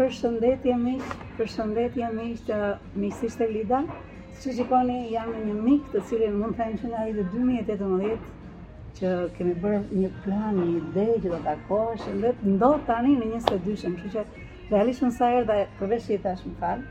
Përshëndetje miq, përshëndetje miq të miqësisë Lida. Siç shikoni, jam me një mik të cilin mund të them që në vitin 2018 që kemi bërë një plan, një ide që do takohesh, ndodh tani në 22-shën, kështu që realisht unë sa herë dhe përveç që i thashë më fal,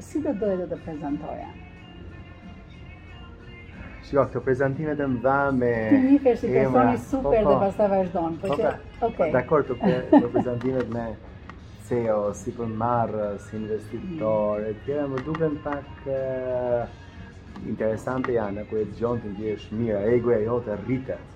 Si do doje të të prezentoja? Shiko, këto prezantime të mdha me... Ti njëherë si personi super po, po. dhe pastaj vazhdojmë, po, po që... Po, okay. po dakord, të pre, prezantimet me CEO, sipërmarrës, si investitor, e tjera më duken pak uh, interesante janë, ku e dëgjon të ndjesh mirë, egoja jote rritet.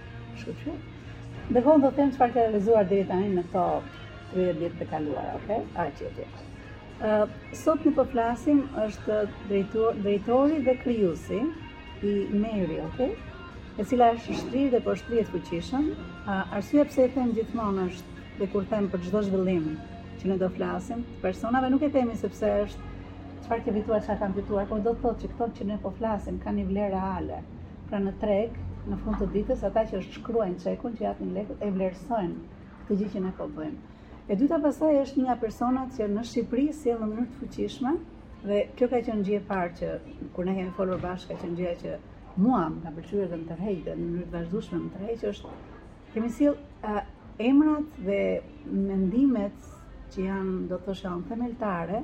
Kështu që, ndërkohë do të them çfarë ka realizuar deri tani në këto 30 vjet të kaluara, ok? Aq e di. Ë sot ne po flasim është drejtor, drejtori dhe krijuesi i Meri, ok? E cila është shtrirë dhe po shtrihet fuqishëm. Arsyeja pse e them gjithmonë është dhe kur them për çdo zhvillim që ne do flasim, personave nuk e themi sepse është çfarë ke fituar, çfarë kanë fituar, por do të thotë që këto që ne po flasim kanë një vlerë reale Pra në treg, në fund të ditës, ata që shkruajnë çekun, që japin lekët, e vlerësojnë këtë gjë që ne po bëjmë. E dyta pastaj është një nga personat që në Shqipëri sjell në mënyrë të fuqishme dhe kjo ka qenë gjëja e parë që kur ne kemi folur bashkë ka qenë gjëja që mua më ka pëlqyer dhe më tërheq dhe në mënyrë të vazhdueshme më tërheq është që na sjell emrat dhe mendimet që janë do të thosha janë themeltarë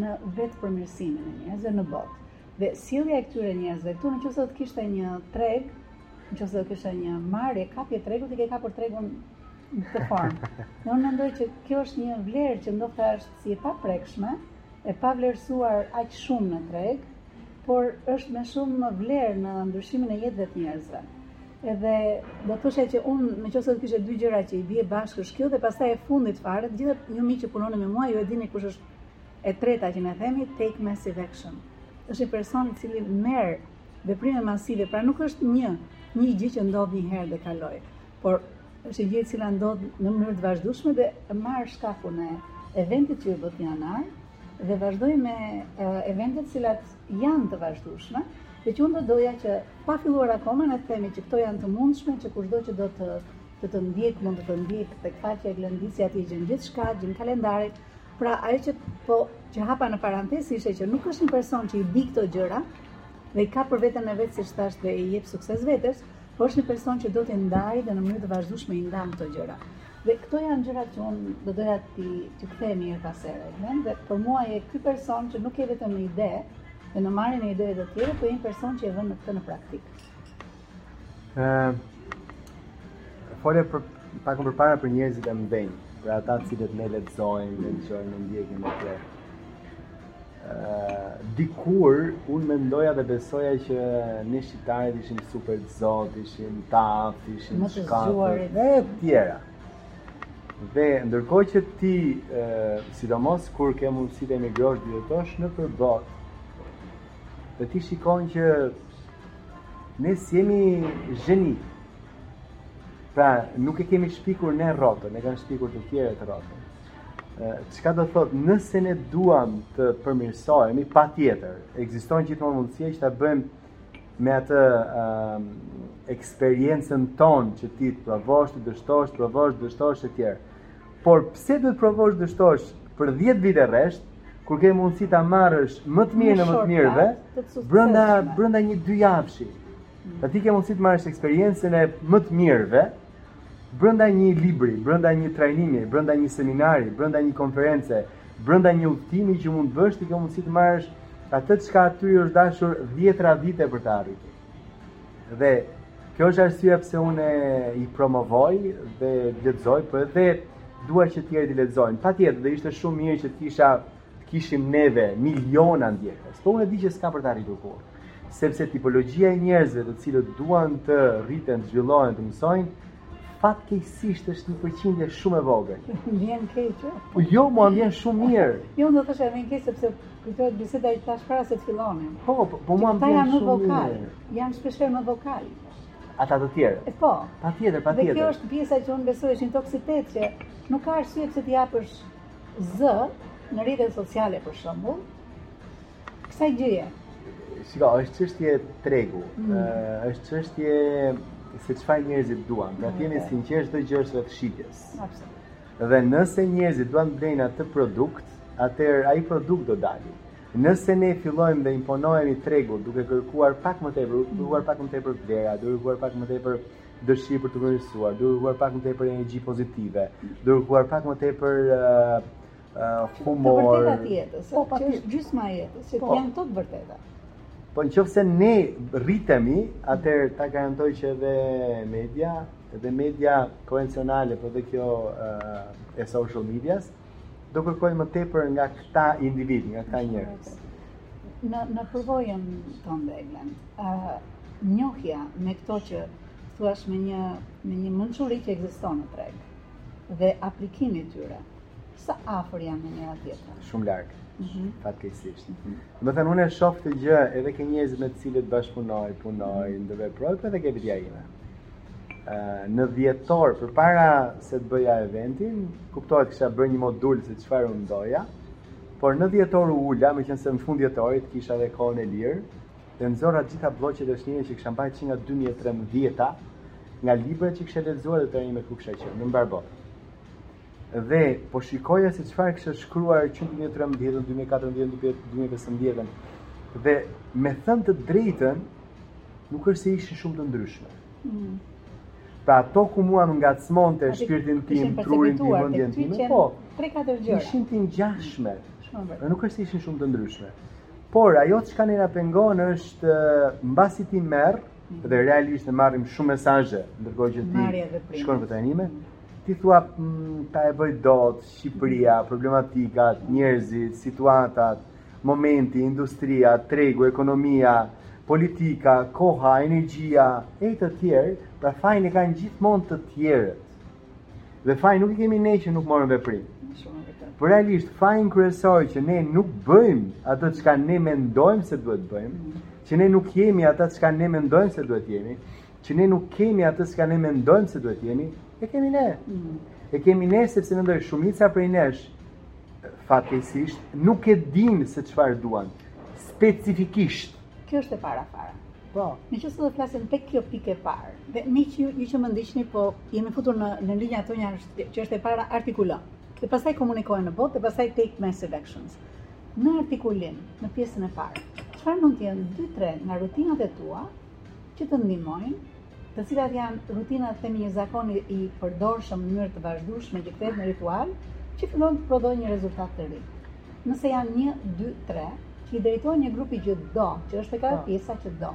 në vetëpërmirësimin e njerëzve në botë. Dhe sjellja e këtyre njerëzve këtu në qoftë se do të kishte një treg, në qoftë se do të kishte një marrje, kapje tregut, ti ke kapur tregun në këtë formë. Ë unë mendoj që kjo është një vlerë që ndofta është si e paprekshme, e pavlerësuar aq shumë në treg, por është me shumë më vlerë në ndryshimin e jetëve të njerëzve. Edhe do të thosha që unë në qoftë se do të kishte dy gjëra që i bie bashkë është kjo dhe pastaj e fundit fare, të gjithë ju që punoni me mua, ju e dini kush është E treta që ne themi take massive action. Është një person i cili merr veprime masive, pra nuk është një një gjë që ndodh një herë dhe kaloj, por është një gjë e cila ndodh në mënyrë të vazhdueshme dhe marr shkak nga eventi që bëhet në janar dhe vazhdoj me eventet të cilat janë të vazhdueshme, dhe që unë do doja që pa filluar akoma ne t'themi që këto janë të mundshme, që kushdo që do të të të ndjek, mund të të ndjek, të faqja e glëndisja, ti gjen gjithçka, gjen kalendarët, Pra ajo që po që hapa në parantesë ishte që nuk është një person që i di këto gjëra dhe i ka për veten e vet siç thashë dhe i jep sukses vetes, por është një person që do t'i ndajë dhe në mënyrë të vazhdueshme i ndan këto gjëra. Dhe këto janë gjërat që unë do doja t'i kthehemi mbase herë, dhe për mua je ky person që nuk ke vetëm një ide, dhe në marrjen e ideve të tjera, po je një person që e vën këtë në praktikë. Ëh. Fole pak më përpara për njerëzit e mëdhenj, për ata të cilët ne lexojmë, ne dëgjojmë, ne ndjekim e të. Ëh, dikur unë mendoja dhe besoja që ne shqiptarët ishim super të zotë, ishim taf, ishim më të zgjuarit dhe të tjera. Dhe ndërkohë që ti, ëh, sidomos kur ke mundësi të emigrosh dhe jetosh nëpër botë, dhe ti shikon që Ne s'jemi zheni. Pra, nuk e kemi shpikur ne rrotën, e kanë shpikur të tjerët rrotën. Çka do thotë, nëse ne duam të përmirësohemi, patjetër, ekziston gjithmonë mundësia që ta bëjmë me atë uh, eksperiencën tonë që ti të provosh, të dështosh, të provosh, të dështosh e tjera. Por pse duhet të provosh, të dështosh për 10 vite rresht, kur ke mundësi ta marrësh më të mirën e më të mirëve, brenda brenda një dyjavëshi. Mm. Dhe ti ke mundësi të marrësh eksperiencën e më të mirëve brenda një libri, brenda një trajnimi, brenda një seminari, brenda një konference, brenda një udhëtimi që mund të bësh, ti ke mundësi të marrësh atë çka atyre u është dashur 10 vite për ta arritur. Dhe kjo është arsyeja pse unë i promovoj dhe lexoj, por edhe dua që të tjerët të lexojnë. Patjetër do ishte shumë mirë që të kisha të kishim neve miliona ndjekës. Po unë e di që s'ka për të arritur kurrë. Sepse tipologjia e njerëzve të cilët duan të rriten, të zhvillohen, të mësojnë, fatkeqësisht është një përqindje shumë e vogël. Vjen keq. Po jo, mua më vjen shumë mirë. Jo, do të thosha vjen keq sepse Kujtohet biseda që thashë para se të fillonim. Po, po, po, po mua më vjen shumë mirë. Janë shpeshherë më vokalë. Ata të tjerë. E po. Patjetër, patjetër. Dhe kjo është pjesa që unë besoj është një toksicitet që nuk ka arsye pse t'i japësh zë në rrjetet sociale për shembull. Kësaj gjëje. Shiko, është çështje tregu. Mm. Është çështje se çfarë njerëzit duan. Do të jemi të sinqertë çdo gjë është drejt shitjes. Absolutisht. Dhe nëse njerëzit duan të blejnë atë produkt, atëherë ai produkt do dali. Nëse ne fillojmë dhe i imponohemi tregut duke kërkuar pak më tepër, duke kërkuar pak më tepër vlera, duke kërkuar pak më tepër dëshirë për t'u përmirësuar, duke kërkuar pak më tepër energji pozitive, duke kërkuar pak më tepër uh, uh, humor. Të vërtetat e jetës, po, që është gjysma e jetës, që po, janë këto të vërteta. Po në qoftë se ne rritemi, atër ta garantoj që edhe media, Edhe media konvencionale, po dhe kjo e social medias, do kërkojnë më tepër nga këta individë, nga këta njerëz. Në, në përvojën tënde Glen, uh, njohja me këto që të thuash me një, me një mençuri që ekziston në treg, dhe aplikimi i tyre, sa afër janë me njëra-tjetrën? Shumë larg, mm -hmm. fatkeqësisht. Mm -hmm. Domethënë, unë e shof këtë gjë edhe ke njerëzit me të cilët bashkëpunoj, punoj, mm -hmm. ndoshta edhe ke vetja ime. në dhjetor, përpara se të bëja eventin, kuptohet kisha bërë një modul se çfarë unë doja, por në dhjetor u ula, meqenëse në fund dhjetorit kisha dhe kohën e lirë, dhe nxora të gjitha blloqet e shënimeve që kisha mbajt që nga 2013-a nga libra që kisha lexuar dhe trajnime ku kisha qenë, në mbarë botën. dhe po shikoja se çfarë kisha shkruar që në 2013, 2014, 2015 dhe me thënë të drejtën nuk është se ishin shumë të ndryshme. Mm. Pra ato ku mua më ngacmonte shpirtin tim, trurin tim, vëmendjen time, po, ishin të ngjashme, dhe nuk është se ishin shumë të ndryshme. Por, ajo çka neve na pengon është, mbasi ti merr, dhe realisht ne marrim shumë mesazhe ndërkohë që ti shkon në trajnime ti thua mm, s'e bëj dot Shqipëria problematikat njerëzit situatat momenti industria tregu ekonomia politika koha energjia e të tjerë pra fajin e kanë gjithmonë të tjerët Dhe fajin nuk e kemi ne që nuk morëm veprim. Por realisht fajin kryesor që ne nuk bëjmë ato çka ne mendojmë se duhet bëjmë, që ne nuk jemi ata çka ne mendojmë se duhet jemi, që ne nuk kemi atë çka ne mendojmë se duhet jemi, e kemi ne. Mm. E kemi ne sepse mendoj shumica prej nesh fatkeqësisht nuk e dinë se çfarë duan specifikisht. Kjo është e para fare. Po, në qoftë se do flasim tek kjo pikë e parë, dhe miq ju, ju që më ndiqni, po jemi futur në në linja ato që është e para artikulo. Dhe pastaj komunikoje në botë dhe pastaj take massive actions. Në artikulim, në pjesën e parë, çfarë mund të jenë dy tre nga rutinat e tua që të ndihmojnë, të cilat janë rutinat themi një zakon i përditshëm në mënyrë të vazhdueshme që kthehet në ritual, që fillon të prodhojë një rezultat të ri. Nëse janë një, dy, tre, që i drejtohen një grupi që do, që është e ka po. pjesa që do.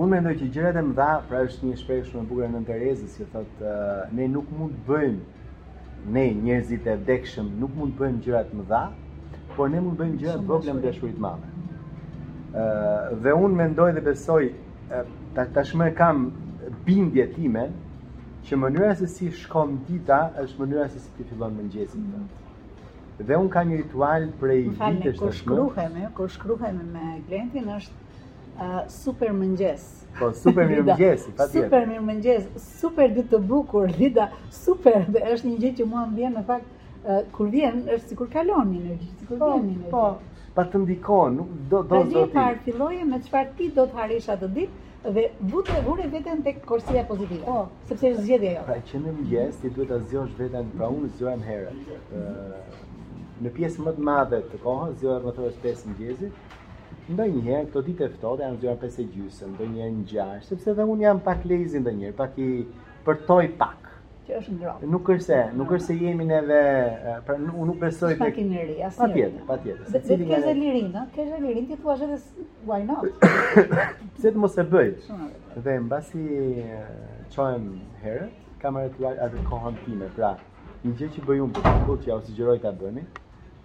Unë mendoj që gjërat e mëdha, pra është një shprehje shumë e bukur e Nënë Terezës që thotë uh, ne nuk mund të bëjmë ne njerëzit e vdekshëm nuk mund të bëjmë gjëra të mëdha, por ne mund të bëjmë gjëra të vogla me dashuri të madhe. Ë uh, dhe unë mendoj dhe besoj uh, tashmë kam bindjen time që mënyra se si shkon dita është mënyra se si ti fillon mëngjesin. Mm -hmm. Dhe unë kam një ritual prej vitesh tashmë. Më kur shkruhemi, kur shkruhemi me Glentin është super mëngjes. Po super mirëmëngjes, patjetër. Super mirëmëngjes, super ditë të bukur, Lida, super. Dhe është një gjë që mua më vjen në fakt kur vjen është sikur kalon një energji, sikur po, vjen një energji. Po, pra të ndikon, nuk do do zoti. Tash fillojmë me çfarë ti do të arrish atë ditë, Dhe vure vure veten tek korsia pozitive. Po, sepse është zgjedhja jote. Pra që në mëngjes ti duhet ta zgjosh veten, pra unë zgjohem herët. Në pjesë më të madhe të kohës zgjohem rreth orës 5 të mëngjesit. Ndonjëherë, këto ditë të ftohta, jam zgjuar 5 e gjysëm, ndonjëherë në gjashtë, sepse dhe unë jam pak lazy ndonjëherë pak i përtoj pak. Që është ngrohtë. Nuk është se, nuk është se jemi neve, pra nuk, nuk besoj të... Shpak i njëri, asë Patjetër, patjetër. Se ti ke atë lirinë, ë? Ke atë lirinë, ti thua edhe why not? Pse të mos e bëj? Dhe mbasi çohem herët, kam arretuar atë kohën time, pra një gjë që bëj unë për shembull që jua sugjeroj ta bëni,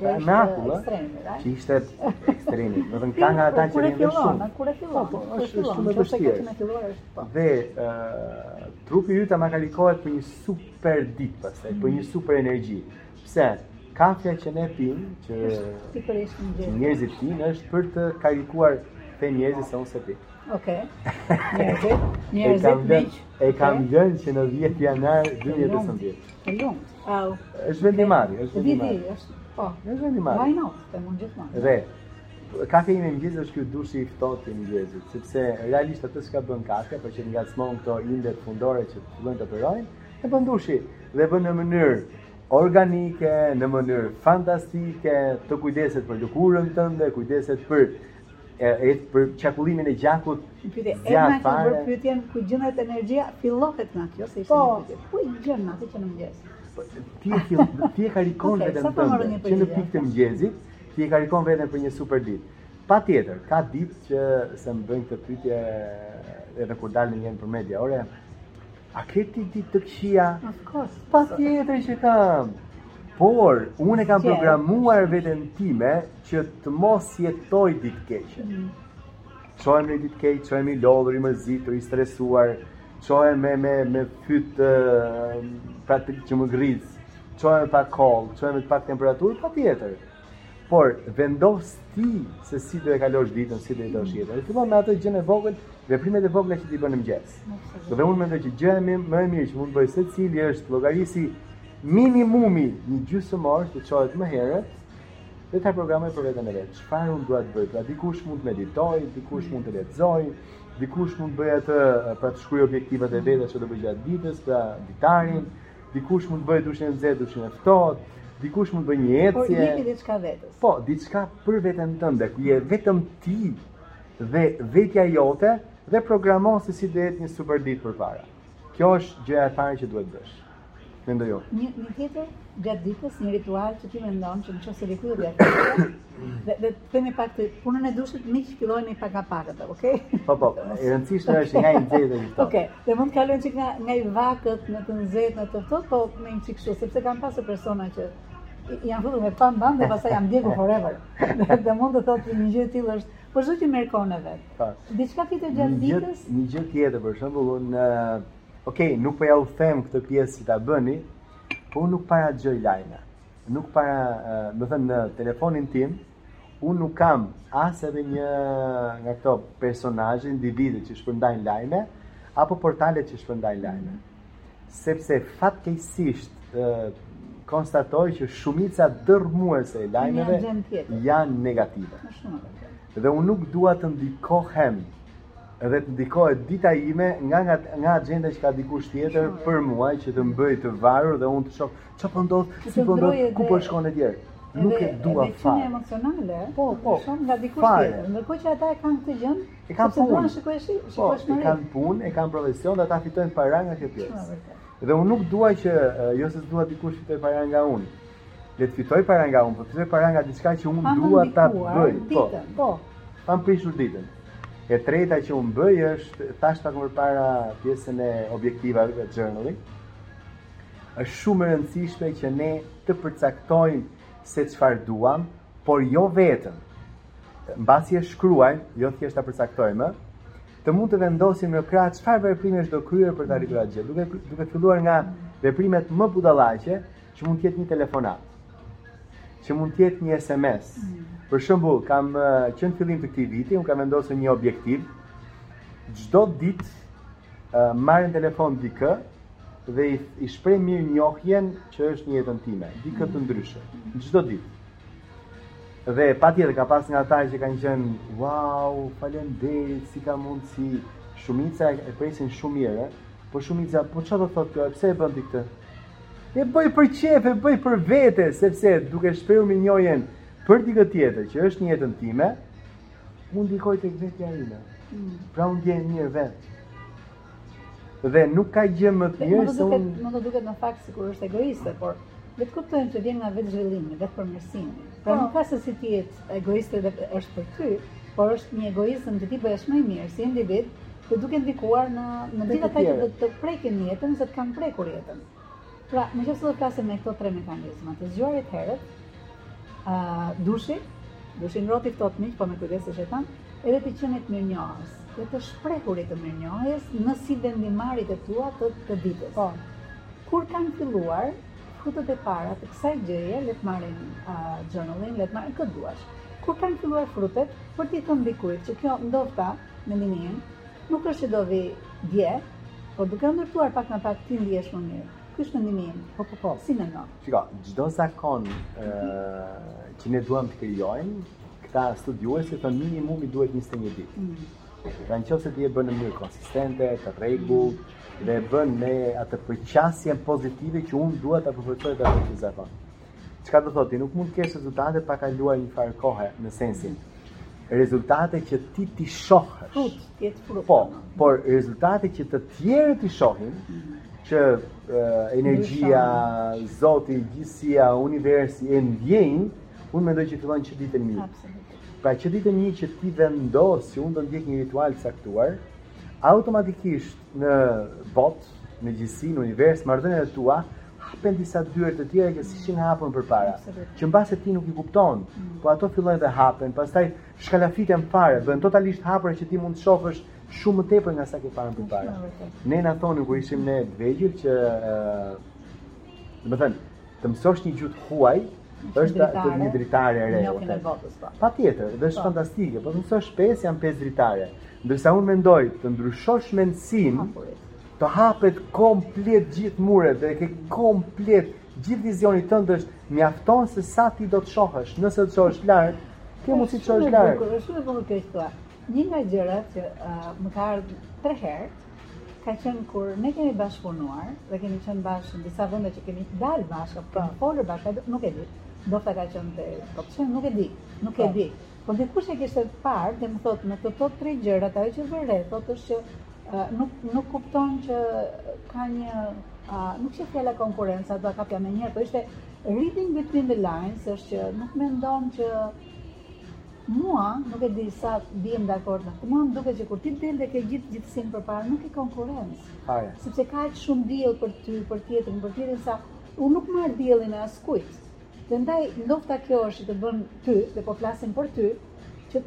Që është në akull, ekstremi, da? Që ishte ekstremi. Ka nga ata që janë më shumë. Kur e fillon, po, po, është shumë e vështirë. Po. Dhe ë trupi yt ama karikohet për një super ditë pastaj, për një super energji. Pse? Kafja që ne pimë, që sigurisht njerëzit pinë është për të karikuar te njerëzit se unë s'e pi. Okej. Njerëzit, njerëzit. E kam lënë që në 10 janar 2015. Lumtë. Au. Është vendim i madh, është vendim i madh. Vendim është. Po. Është vendim i madh. Why not? Të mund gjithmonë. Dhe kafja ime e mëngjesit është ky dushi i ftohtë i mëngjesit, sepse realisht atë çka bën kafja, pra që ngacmon këto indet fundore që fillojnë të operojnë, e bën dushi dhe e bën në mënyrë organike, në mënyrë fantastike, të kujdeset për lëkurën tënde, kujdeset për e, për qarkullimin e gjakut. Pyetja e Ernës që bëri pyetjen ku gjendet energjia fillohet nga kjo se ishte po, një pyetje. Ku e gjen atë që në mëngjes? Po, ti e ti e karikon okay, veten tënde. Që në pikë të mëngjesit, ti e karikon veten për një super ditë. Patjetër, ka ditë që se më bëjnë këtë pyetje edhe kur dal nëpër media, ore, A ke ti ditë të këqia? Patjetër që kam. Por, unë e kam programuar veten time që të mos jetoj ditë të keqe. Mm. Çohem në ditë të keqe, çohem i lodhur, i mërzitur, i stresuar, çohem me, me, me fyt pra që më griz, çohem me pak kollë, çohem me pak temperaturë, patjetër. Por vendos ti se si do e kalosh ditën, si do e kalosh jetën. Dhe fillon me atë gjënë e vogël, veprimet e vogla që ti bën në mëngjes. Dhe unë mendoj që gjëja më e mirë që mund të bëjë secili është të llogarisi minimumi një gjysmë ore të çohet më herët dhe ta programojë për veten e vet. Çfarë unë dua të bëj? Pra dikush mund të meditojë, dikush mund të lexojë, dikush mund të bëjë atë pra të shkruajë objektivat e veta që do bëjë gjatë ditës, pra ditarin, dikush mund të bëjë dushin e nxehtë, dushin e ftohtë, dikush mund të bëjë një ecje. Por jepi diçka vetes. Po, diçka për veten tënde, ku je vetëm ti dhe vetja jote dhe programon se si do jetë një super ditë përpara. Kjo është gjëja e parë që duhet bësh. Mendoj unë. Një një tjetër gjatë ditës një ritual që ti mendon që nëse dikujt ia. Dhe dhe ta themi pak te puna e dushit miq fillojeni pak nga pak, okay? Po po, e rëndësishme është nga i nxehtë i ftohtë. Okay, dhe mund të kalojnë çik nga nga i vakët në të nxehtë në të ftohtë, po me një çik kështu, sepse kanë pasur persona që janë futur në bam bam dhe pastaj janë djegur forever. Dhe mund të thotë një gjë e tillë është, po çdo gjë merr kohën e vet. Po. Diçka tjetër gjatë ditës? Një gjë tjetër për shembull, unë okay, nuk po jua them këtë pjesë që ta bëni, po nuk para dëgjoj lajme. Nuk para, domethënë në telefonin tim, unë nuk kam as edhe një nga këto personazhe, individë që shpërndajnë lajme apo portale që shpërndajnë lajme. Sepse fatkeqësisht konstatoj që shumica dërrmuese e lajmeve janë negative. Dhe unë nuk dua të ndikohem dhe të ndikohet dita ime nga nga, nga agjenda që ka dikush tjetër për mua që të më bëjë të varur dhe unë të shoh Çfarë po ndodh, si po ndodhë, ku po shkon e tjerë. Nuk e dua fare. Dhe gjendje emocionale, po, po, shumë nga dikush tjetër. Ndërkohë që ata e kanë këtë gjënë, e kanë punë. Duan shikueshmëri, po, e kanë punë, e kanë profesion dhe ata fitojnë para nga kjo pjesë. Dhe unë nuk dua që, jo se s'dua dikush të fitojë para nga unë. Le të fitojë para nga unë, po të fitojë para nga diçka që unë dua ta bëj. Po, po. Pa më prishur ditën. E treta që unë bëj është, thashë pak më para pjesën e objektivave të journaling, Është shumë e rëndësishme që ne të përcaktojmë se çfarë duam, por jo vetëm. Mbasi e shkruaj, jo thjesht ta përcaktojmë, të mund të vendosim në krah çfarë veprimesh do kryej për të arritur atë gjë, duke duke filluar nga veprimet më budallaqe, që mund të jetë një telefonatë, që mund të jetë një SMS. Për shembull, ka që në fillim të këtij viti, unë kam vendosur një objektiv çdo ditë marr në telefon dikë dhe i, i shpreh mirënjohjen që është në jetën time, dikë të ndryshëm, çdo ditë. Dhe patjetër, ka pas nga ata që kanë thënë, wow, faleminderit, si ka mundësi, shumica e presin shumë mirë, po shumica, po ça do të thotë kjo, e pse e bën ti këtë? E bëj për qejf, e bëj për vete, sepse duke shprehur mirënjohjen për dikë tjetër, që është në jetën time, unë ndikoj te vetja ime, mm. pra unë ndihem mirë vetë. Dhe nuk ka gjë më të mirë se unë... Mund të duket në fakt sikur është egoiste, por duhet të kuptojmë që vjen nga vetëzhvillimi, vetëpërmirësimi. Pra po. nuk ka se si të jetë egoiste dhe është për ty, por është një egoizëm që ti bëhesh më i mirë si individ, të duke ndikuar në në gjithë ata që do të prekin jetën, se të kanë prekur jetën. Pra, në qoftë se do të flasim me këto tre mekanizma, të zgjuarit herët, uh, dushi, dushi i ftohtë këto ta mbijë, po me kujdes e shëndetin, edhe të qenit mirënjohës, dhe të shprehurit të mirënjohjes në si vendimmarrjet e tua të të ditës. Po. Kur kanë filluar, frutet e para të kësaj gjëje, le të marrin uh, journaling, le të marrin kë të duash. Kur kanë filluar frutet, për t'i thënë dikujt që kjo ndofta mendimin im, nuk është që do vi dje, por duke u ndërtuar pak nga pak ti ndihesh më mirë. Ky është mendimi im. Po po po. Si mendon? Shiko, çdo zakon ë që ne duam të krijojmë, këta studiuesi thonë minimumi duhet 21 ditë. Mm. Pra në qoftë se ti e bën në mënyrë konsistente, të rregullt, dhe e bën me atë përqasje pozitive që unë duhet ta përforcoj këtë zakon. Çka do thotë, ti nuk mund të kesh rezultate pa kaluar një farë kohe në sensin rezultate që ti t'i shohësh. Frut, frut. Po, por rezultate që të tjerët t'i shohin që uh, energjia, Zoti, gjithësia, universi e ndjejnë, unë mendoj që fillon që ditën një. Pra që ditën një që ti vendos që unë do ndjek një ritual të caktuar, automatikisht Në botë, në gjithësi, në univers, në marrëdhëniet e tua hapen disa dyer të tjera që s'ishin hapur më përpara, që mbase ti nuk i kupton, mm. po ato fillojnë dhe hapen, pastaj shkallafiten fare, bëhen totalisht hapura që ti mund të shofësh shumë më tepër nga sa ke parë më parë. Ne na thonin kur ishim ne të vegjël që, domethënë, Të mësosh një gjuhë të huaj është një dritare e re. Një e botës po. Patjetër, dhe është po. fantastike, po të mësosh pesë janë pesë dritare. Ndërsa unë mendoj të ndryshosh mendësin, të hapet komplet gjithë muret dhe ke komplet gjithë vizionin tënd është mjafton se sa ti do të shohësh, nëse do të shohësh larg, ke mundësi të shohësh larg. Është shumë e bukur kjo histori. Një nga gjërat që uh, më ka ardhur tre herë ka qenë kur ne kemi bashkëpunuar dhe kemi qenë bashkë në disa vende që kemi dalë bashkë, apo kemi folur bashkë, nuk e di. Do të ketë qenë te Kopçen, nuk e di, nuk e di. Por dikush e kishte parë dhe më thotë në këto tre gjërat ajo që vëre thotë është që uh, nuk nuk kupton që ka një uh, nuk është fjala konkurrenca, do ta kapja menjëherë, po ishte reading between the lines, është që nuk mendon që Mua nuk e di sa bie dakord me këtë. Mua më duket që kur ti del dhe ke gjithë gjithësinë përpara, nuk ke konkurrencë. Fare. Sepse ka aq shumë diell për ty, për tjetrin, për tjetrin sa unë nuk marr diellin e askujt. Prandaj ndofta kjo është që të bën ty, dhe po flasim për ty, që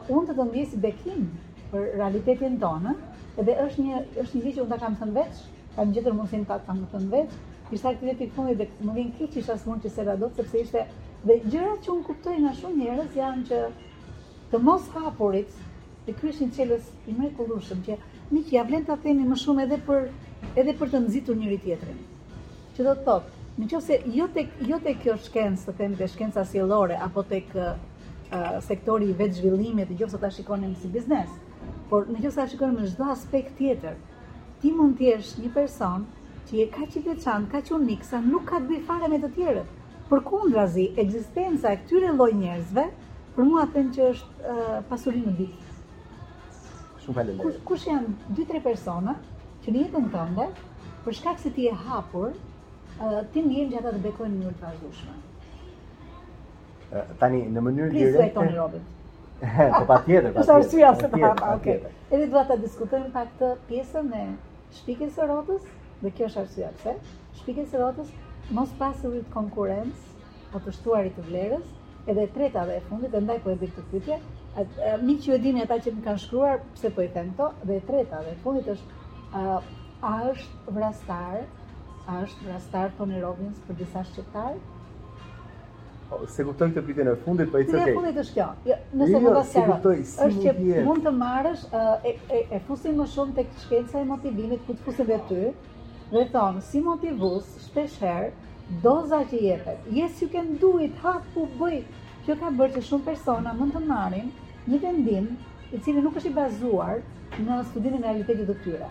unë të të ndjej si bekim për realitetin tonë, edhe është një është një gjë që unë ta kam thënë veç Kam gjetur mundësinë, ta kam thënë vetë. Ishte aktiviteti i fundit dhe më vjen keq isha smur që s'erdha dot sepse ishte dhe gjërat që unë kuptoj nga shumë njerëz janë që të mos u hapurit të ky është një çelës i mrekullueshëm që mbi që ia vlen ta themi më shumë edhe për edhe për të nxitur njëri tjetrin. Që do të thotë, në qoftë se jo tek jo tek kjo shkencë, të themi te shkenca sjellore apo tek uh, sektori i vetëzhvillimit, në qoftë se ta shikonim si biznes, por në qoftë se ta shikojmë në çdo aspekt tjetër, Ti mund të jesh një person që je kaq i veçantë, kaq unik sa nuk ka të bëjë fare me të tjerët. Përkundrazi, ekzistenca e këtyre lloj njerëzve, për mua them që është pasuri në ditë. Shumë faleminderit. Kush janë dy tre persona që në jetën tënde, për shkak se ti je hapur, ti ndjen që ata të bekojnë në mënyrë të vazhdueshme. Tani, në mënyrë direkte... Pas Tony Robbins. Po patjetër, patjetër. Është arsyeja pse ta hapa, oke. Edhe dua të diskutojmë pak te pjesa e shpikjes së rrotës, dhe kjo është arsyeja pse, shpikjes së rrotës, mos pasurit konkurencë, po të shtuarit të vlerës, edhe e treta dhe e fundit, dhe ndaj po e bëj këtë pyetje, meqë e dini ata që më kanë shkruar, pse po i them këto, dhe e treta dhe e fundit është, a është vrastar, a është vrastar Tony Robbins për disa shqiptarë, S'e kuptoj këtë pyetjen e fundit, po i thënë. Pyetja e fundit është kjo. Jo, nëse mund ta sqaroj. Është që mund të marrësh e e fusim më shumë tek shkenca e motivimit ku të fusim vetë ty. Dhe thonë, si motivues, shpeshherë doza që jepet. Yes, you can do it. Ha, ku bëj? Kjo ka bërë që shumë persona mund të marrin një vendim i cili nuk është i bazuar në studimin e realitetit të tyre.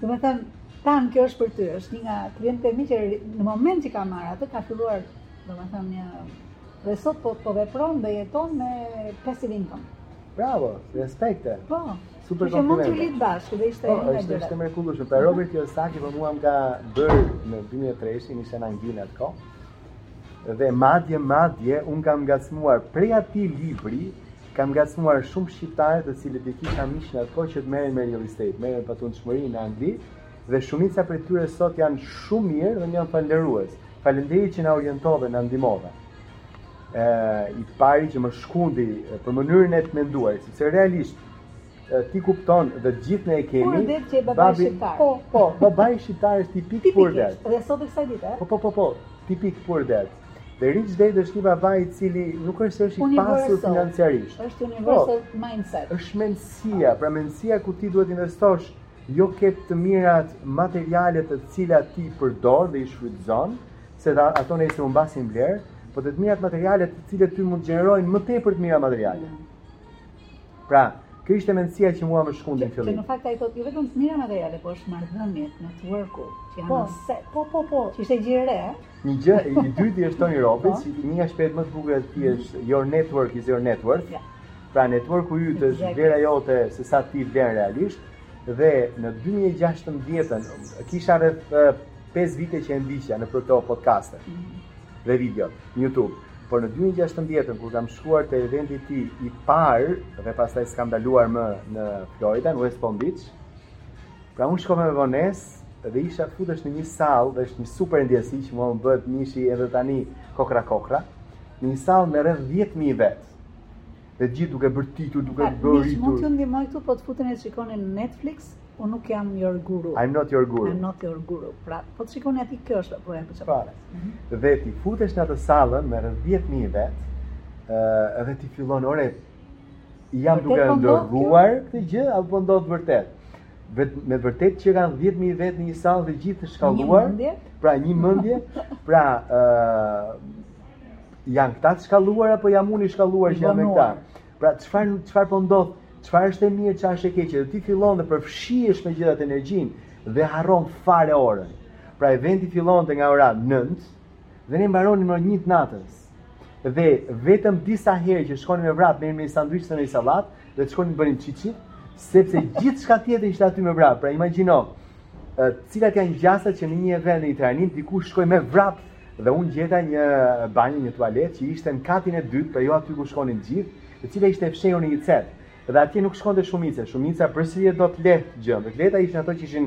Domethënë, tani kjo është për ty, është një nga klientët e mi që në moment që ka marrë atë ka filluar, domethënë edhe sot po po vepron dhe jeton me passive income. Bravo, respekte. Po. Super kompliment. Që mund të lidh bashkë dhe ishte po, një gjë. Është është e mrekullueshme. Pra Robert Kiyosaki po mua më ka bërë në 2003, unë isha në Angli në atë kohë. Dhe madje madje unë jam ngacmuar prej atij libri Kam ngacmuar shumë shqiptarë të cilët i kisha miq në atë kohë që të merren me real estate, merren me patundshmëri në Angli dhe shumica prej tyre sot janë shumë mirë dhe më janë falënderues. Faleminderit që na orientove, na ndihmove. Ë i pari që më shkundi për mënyrën e të menduarit, sepse realisht ti kupton dhe të gjithë ne e kemi. Poor Dad që është babai shqiptar. Po, po, babai shqiptar është tipik Poor Dad. Dhe sot e kësaj dite. Po, po, po, po, tipik Poor Dad. Dhe Rich Dad është një baba i cili nuk është se është i pasur financiarisht. Është universal po, mindset. Është mendësia, pra mendësia ku ti duhet të investosh jo tek të mirat materiale të cilat ti përdor dhe i shfrytëzon, se pra, ato nesër humbasin vlerë, por te të mirat materiale të cilat ty mund të gjenerojnë më tepër të mira materiale. Mm. Pra, kjo ishte mendësia që mua më shkundi në fillim. Që në fakt ai thotë, jo vetëm të mira materiale, po është marrëdhëniet networku, që janë po, se, po, po, po, që ishte gjë e re, Një gjë, i dyti është Tony Robbins, po. që një nga shprehjet më të bukura të tij është your network is your net worth, yeah. pra networku yt është exactly. vlera jote se sa ti vlen realisht, dhe në 2016-ën, kisha rreth 5 vite që e ndiqja nëpër këto podcaste mm -hmm. dhe video në YouTube, por në dy mijë e gjashtëmbëdhjetën kur kam shkuar te eventi i tij i parë dhe pastaj s'kam ndaluar më në Florida, në West Palm Beach. Pra unë shkova me vonesë dhe isha futesh në një sallë dhe është një super ndjesi që mua më bëhet mishi edhe tani kokra kokra. Në një sallë me rreth 10000 vet. Dhe gjithë duke bërtitur, duke bërtitur. Miq, mund t'ju ndihmoj këtu, po të futeni të shikoni në Netflix, unë nuk jam your guru. I'm not your guru. I'm not your guru. Pra, po të shikoni aty kjo është apo apo çfarë. Pra, mhm. Dhe ti futesh në atë sallën me rreth 10000 vet, ë dhe ti fillon ore jam duke e ëndërruar këtë gjë apo po ndodh vërtet? Vet, me vërtet qenkan 10000 vet në një sallë të gjithë të shkalluar. Pra, një mendje. Pra, ë Janë këta të shkalluar apo jam unë i shkalluar që jam me këta? Pra çfarë çfarë po ndodh? Çfarë është e mirë, çfarë është e keqe? Dhe ti fillon dhe përfshihesh me gjithë atë energjinë dhe harron fare orën. Pra eventi fillonte nga ora 9 dhe ne mbaronim në 1 të natës. Dhe vetëm disa herë që shkonim me vrap me një sanduiç dhe një sallatë dhe të shkonim bënim çiçi, sepse gjithçka tjetër ishte aty me vrap. Pra imagjino, cilat janë gjasat që në një event në një trajnim dikush shkon me vrap Dhe unë gjeta një banjë, një tualet që ishte në katin e dytë, pra jo aty ku shkonin të gjithë, e cila ishte e fshehur në një cep. Dhe atje nuk shkonte shumica, shumica përsëri e do të lehtë gjë, dhe të lehta ishin ato që ishin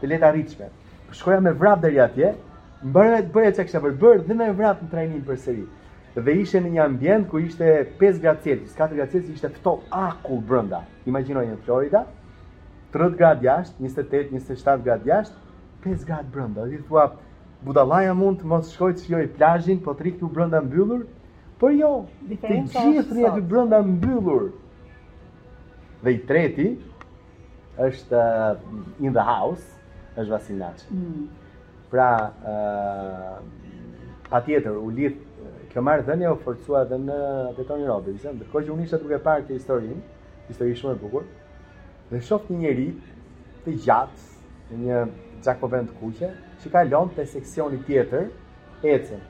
të lehtarritshme. Shkoja me vrap deri atje, mbaroja të bëja çka kisha për të bërë dhe me vrap në trajnim përsëri. Dhe ishte në një ambient ku ishte 5 gradë Celsius, 4 gradë Celsius ishte ftohtë akull brenda. Imagjino në Florida, 30 gradë jashtë, 28, 27 gradë jashtë, 5 gradë brenda. Dhe thua, Budalla jam unë të mos shkoj të shijoj plazhin, po të rri këtu brenda mbyllur? Po jo, të gjithë rrinë aty brenda mbyllur. Dhe i treti është uh, in the house, është Vasil Naçi. Mm. Pra, uh, patjetër u lidh kjo marrëdhënie u forcua edhe në te Tony Robbins se, ndërkohë që unë isha duke parë këtë historinë, histori shumë e bukur. Dhe shoh një njeri të gjatë në një xhakovent të kuqe, që kalonte te seksioni tjetër, ecën.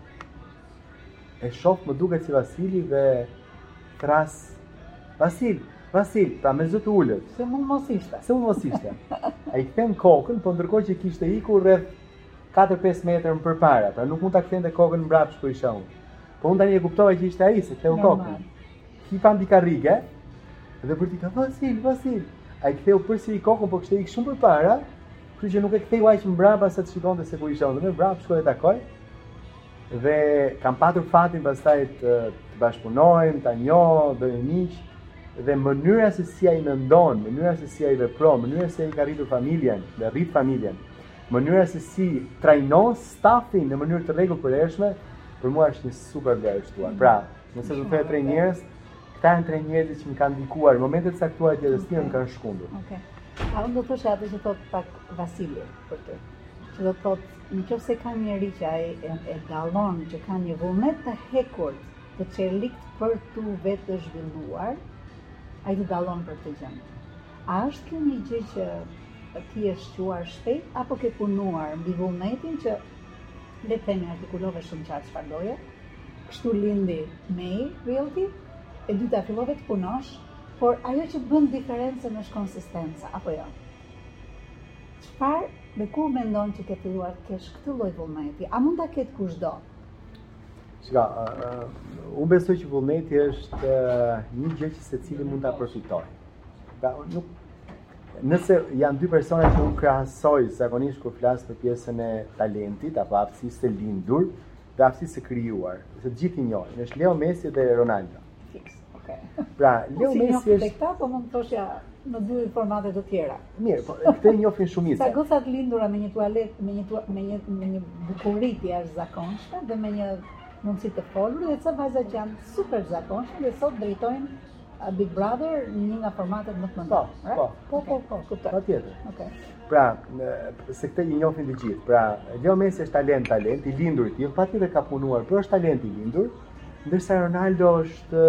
E shoh më duket si Vasili dhe thërras Vasil, Vasil, pra me zë të ulët. Se mund mos ishte. Se mund mos ishte. Ai kthen kokën, po ndërkohë që kishte ikur rreth 4-5 metra më përpara, pra nuk mund ta kthente kokën mbrapsht ku isha unë. Po unë tani e kuptova që ishte ai, se ktheu kokën. Kishin dy karrige dhe bërtita Vasil, Vasil. Ai ktheu përsëri kokën, po ishte shumë përpara, kështu që nuk e ktheu ai që mbrapa sa të shikonte se ku isha dhe më mbrapa, shkoj e takoj. Dhe kam patur fatin pastaj të, të bashkëpunojmë, ta njoh, dhe jemi miq, dhe mënyra se si ai mendon, mënyra se si ai vepron, mënyra se si ai ka rritur familjen, dhe rrit familjen, mënyra se si trajnon stafin në mënyrë të rregullt përhershme, për mua është një super vlerë e shtuar. Pra, Nëse do të thoja tre njerëz, këta janë tre njerëz që më kanë ndikuar, momente të caktuara të jetës time më kanë shkundur. Okej. Okay. A unë do të thosha atë që thotë pak Vasili për ty. Që do të thotë, në qoftë se ka njeri që ai e, e dallon që ka një vullnet të hekur të çelikt për t'u vetëzhvilluar, ai të dallon për këtë gjë. A është kjo një gjë që ti e ke shquar shpejt apo ke punuar mbi vullnetin që Le të themi artikulove shumë qartë çfarë doje, kështu lindi May Realty, e dyta fillove të punosh, por ajo që bën diferencën është konsistenca, apo jo? Çfarë dhe kur mendon që ke filluar të kesh këtë lloj vullneti? A mund ta ketë kushdo? Shiko, unë besoj që vullneti është një gjë që secili mund ta përfitojë. Pra, nuk, Nëse janë dy persona që unë krahasoj zakonisht kur flas për pjesën e talentit apo aftësisë së lindur dhe aftësisë së krijuar, se të gjithë i njohin, është Leo Messi dhe Ronaldo. Fix, okay. Pra, po Leo Messi është këta, po mund të thoshja në dy formate të tjera. Mirë, po këtë e njohin shumica. Sa goca të lindura me një talent, me një me një me një bukuri të jashtëzakonshme dhe me një mundësi të folur dhe ca vajza që janë super të zakonshme dhe sot drejtojnë Big Brother një nga formatet më të mëdha. Po, po, po, po, po, kuptoj. Patjetër. Okej. Pra, se këtë i njohin të gjithë. Pra, Leo Messi është talent, talent i lindur i tillë, patjetër ka punuar, por është talent i lindur, ndërsa Ronaldo është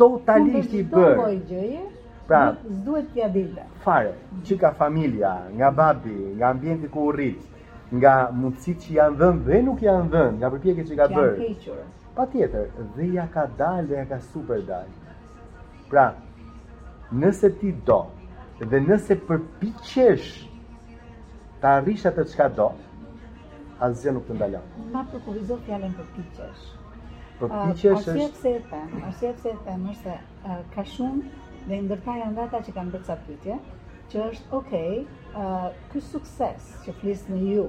totalisht i bërë. I bërë. Pra, s'duhet t'ia dilte. Fare, që nga familja, nga babi, nga ambienti ku u rrit, nga mundësitë që i janë dhënë dhe nuk i janë dhënë, nga përpjekjet që ka bërë. Janë hequr. Patjetër, dhe ia ka dalë dhe ia ka super dalë. Pra, nëse ti do, dhe nëse përpiqesh të arrish atë çka do, asgjë nuk të ndalon. Ma përkufizo fjalën përpiqesh. Përpiqesh është... Arsyeja pse e them, arsyeja pse e them është se ka shumë dhe ndër ta janë edhe ata që kanë bërë ca pyetje, që është ok, ky sukses që flisni ju,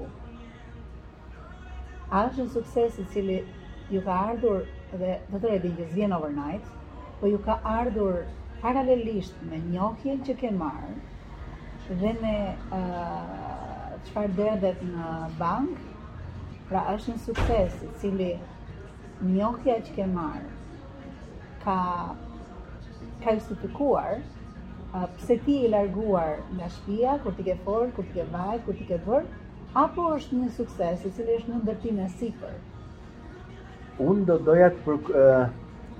a është një sukses i cili ju ka ardhur dhe të tretëve që s'vjen overnight, po ju ka ardhur paralelisht me njohjen që ke marrë dhe me çfarë derdhet në bankë, pra është një sukses i cili Njohja që ke marrë ka ka justifikuar pse ti je larguar nga shtëpia, kur ti ke fort, kur ti ke vajt, kur ti ke bërë, apo është një sukses i cili është në ndërtim e sipër. Unë do doja të për,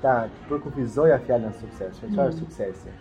ta përkufizoja fjalën sukses, çfarë mm. suksesi?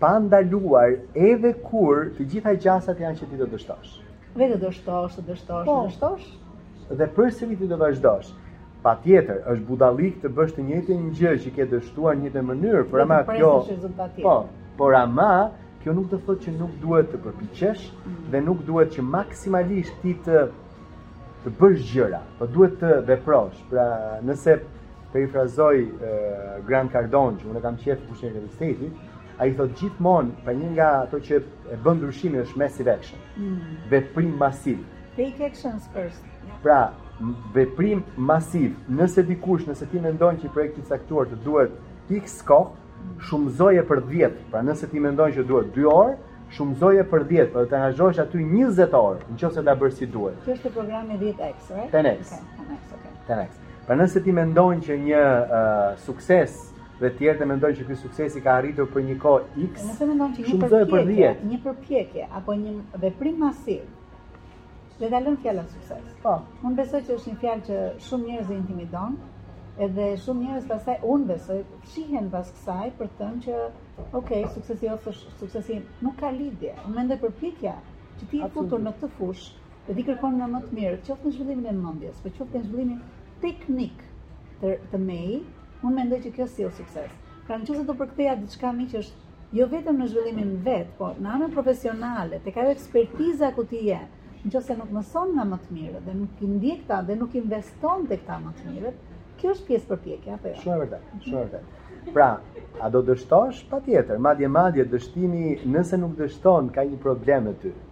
Pa ndaluar edhe kur të gjitha gjasat janë që ti do dështosh. Dhe të dështosh, të dështosh, po. të dështosh. Dhe përsëri ti do vazhdosh. Patjetër, është budallëk të bësh të njëjtën gjë që ke dështuar njëjtën mënyrë, por ama kjo... Po, por ama kjo nuk do të thotë që nuk duhet të përpiqesh mm. dhe nuk duhet që maksimalisht ti të të bësh gjëra, po duhet të veprosh. Pra, nëse Perifrazoj Grant Cardone, që unë kam qejf të pushterin e stetit, ai thotë gjithmonë, pra një nga ato që e bën ndryshimin është massive action, mm. veprim masiv. Take actions first. Pra, veprim masiv, nëse dikush, nëse ti mendon që një projekt i caktuar të duhet x kohë, shumëzoje për 10, pra nëse ti mendon që duhet 2 orë, shumëzoje për 10, pra të angazhohesh aty 20 orë, në qoftë se do ta bërë si duhet. Kjo është programi 10x, right? 10x. Okay, 10x, okay. 10x. Pra nëse ti mendon që një uh, sukses dhe të tjerët mendojnë që ky sukses është arritur për një kohë X. Nëse mendon që një përpjekje, për një përpjekje apo një veprim masiv dhe ta lëmë fjalën sukses. Po, unë besoj që është një fjalë që shumë njerëz i intimidon, edhe shumë njerëz pastaj unë besoj fshihen pas kësaj për të thënë që ok, suksesi ose suksesi nuk ka lidhje. Unë mendoj përpjekja që ti je futur në këtë fushë dhe ti kërkon nga më të mirët, qoftë në zhvillimin e mendjes, por qoftë në zhvillimin teknik të të mei, unë mendoj që kjo sjell sukses. Pra në qoftë se do përktheja diçka më që është jo vetëm në zhvillimin vet, por në anën profesionale, tek ajo ekspertiza ku ti je, në qoftë se nuk mëson nga më të mirët dhe nuk i ndjek ata dhe nuk investon tek ata më të mirët, kjo është pjesë përpjekje apo jo? Shumë e vërtetë, shumë e vërtetë. Pra, a do dështosh? Patjetër, madje madje dështimi nëse nuk dështon ka një problem me ty.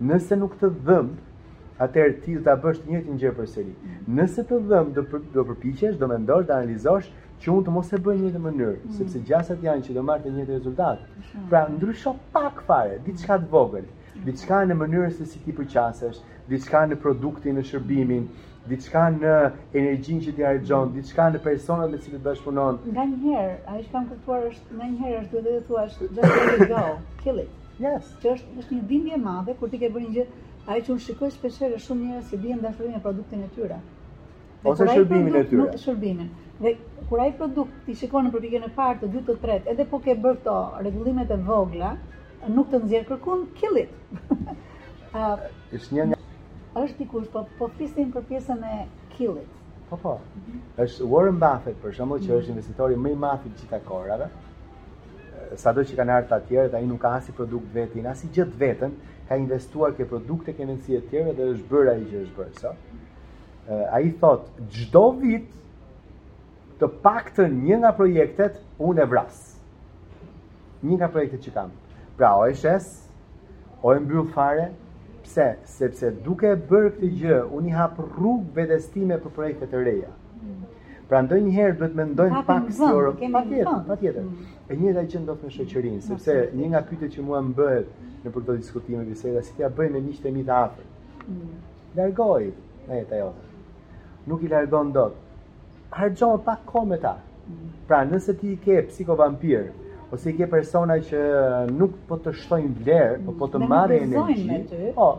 Nëse nuk të dhemb, atëherë ti do ta bësh të njëjtën gjë përsëri. Nëse të dhemb do për, do përpiqesh, do mendosh, do analizosh që unë të mos e bëj në njëjtën mënyrë, mm. sepse gjasat janë që do marr të njëjtin rezultat. Pra ndrysho pak fare, diçka të vogël, mm. diçka në mënyrën se si ti përqasesh, diçka në produktin, në shërbimin, diçka në energjinë që ti harxhon, mm. diçka në personat me të cilët bashkëpunon. Nganjëherë, ajo që kam kuptuar është nganjëherë është duhet të thuash just let it go, kill it. Yes. Që është është një dhimbje e madhe kur ti ke bërë një gjë, ajo që unë shikoj shpeshherë shumë njerëz që bien në dashuri me produktin e tyre. Dhe Ose shërbimin e tyre. Shërbimin. Dhe kur ai produkt ti shikon në përpjekjen e parë, të dytë, të tretë, edhe po ke bërë këto rregullimet e vogla, nuk të nxjerr kërkun, kill it. uh, është një është dikush po po flisim për pjesën e kill it. Po po. Është Warren Buffett për shembull që mhm. është investitori më i madh i të gjitha kohërave. sado që kanë ardhur të tjerët, ai nuk ka asnjë produkt të vetin, asnjë gjë të veten, ka investuar ke produkte, ke mençuri e të tjerëve dhe është bërë ai që është bërë, so. Ai thotë, çdo vit të paktën një nga projektet, unë e vras. Një nga projektet që kam. Pra, o e shes, o e mbyll fare, pse? Sepse duke e bërë këtë gjë, unë i hap rrugë vetes time për projekte të reja. Pra ndonjëherë duhet mendojmë pak si Warren. Patjetër, patjetër. Mm. E njëjta gjë ndodh me shoqërinë, sepse një nga pyetjet që mua më bëhet nëpër këto diskutime biseda, si t'ia bëj me miqtë e mi të afërt. Mm. Largoj nga jeta jote. Nuk i largon dot. Harxho pak kohë me ta. Mm. Pra, nëse ti i ke psikovampirë, ose i ke persona që nuk po të shtojnë vlerë, po po të marrin energji, po,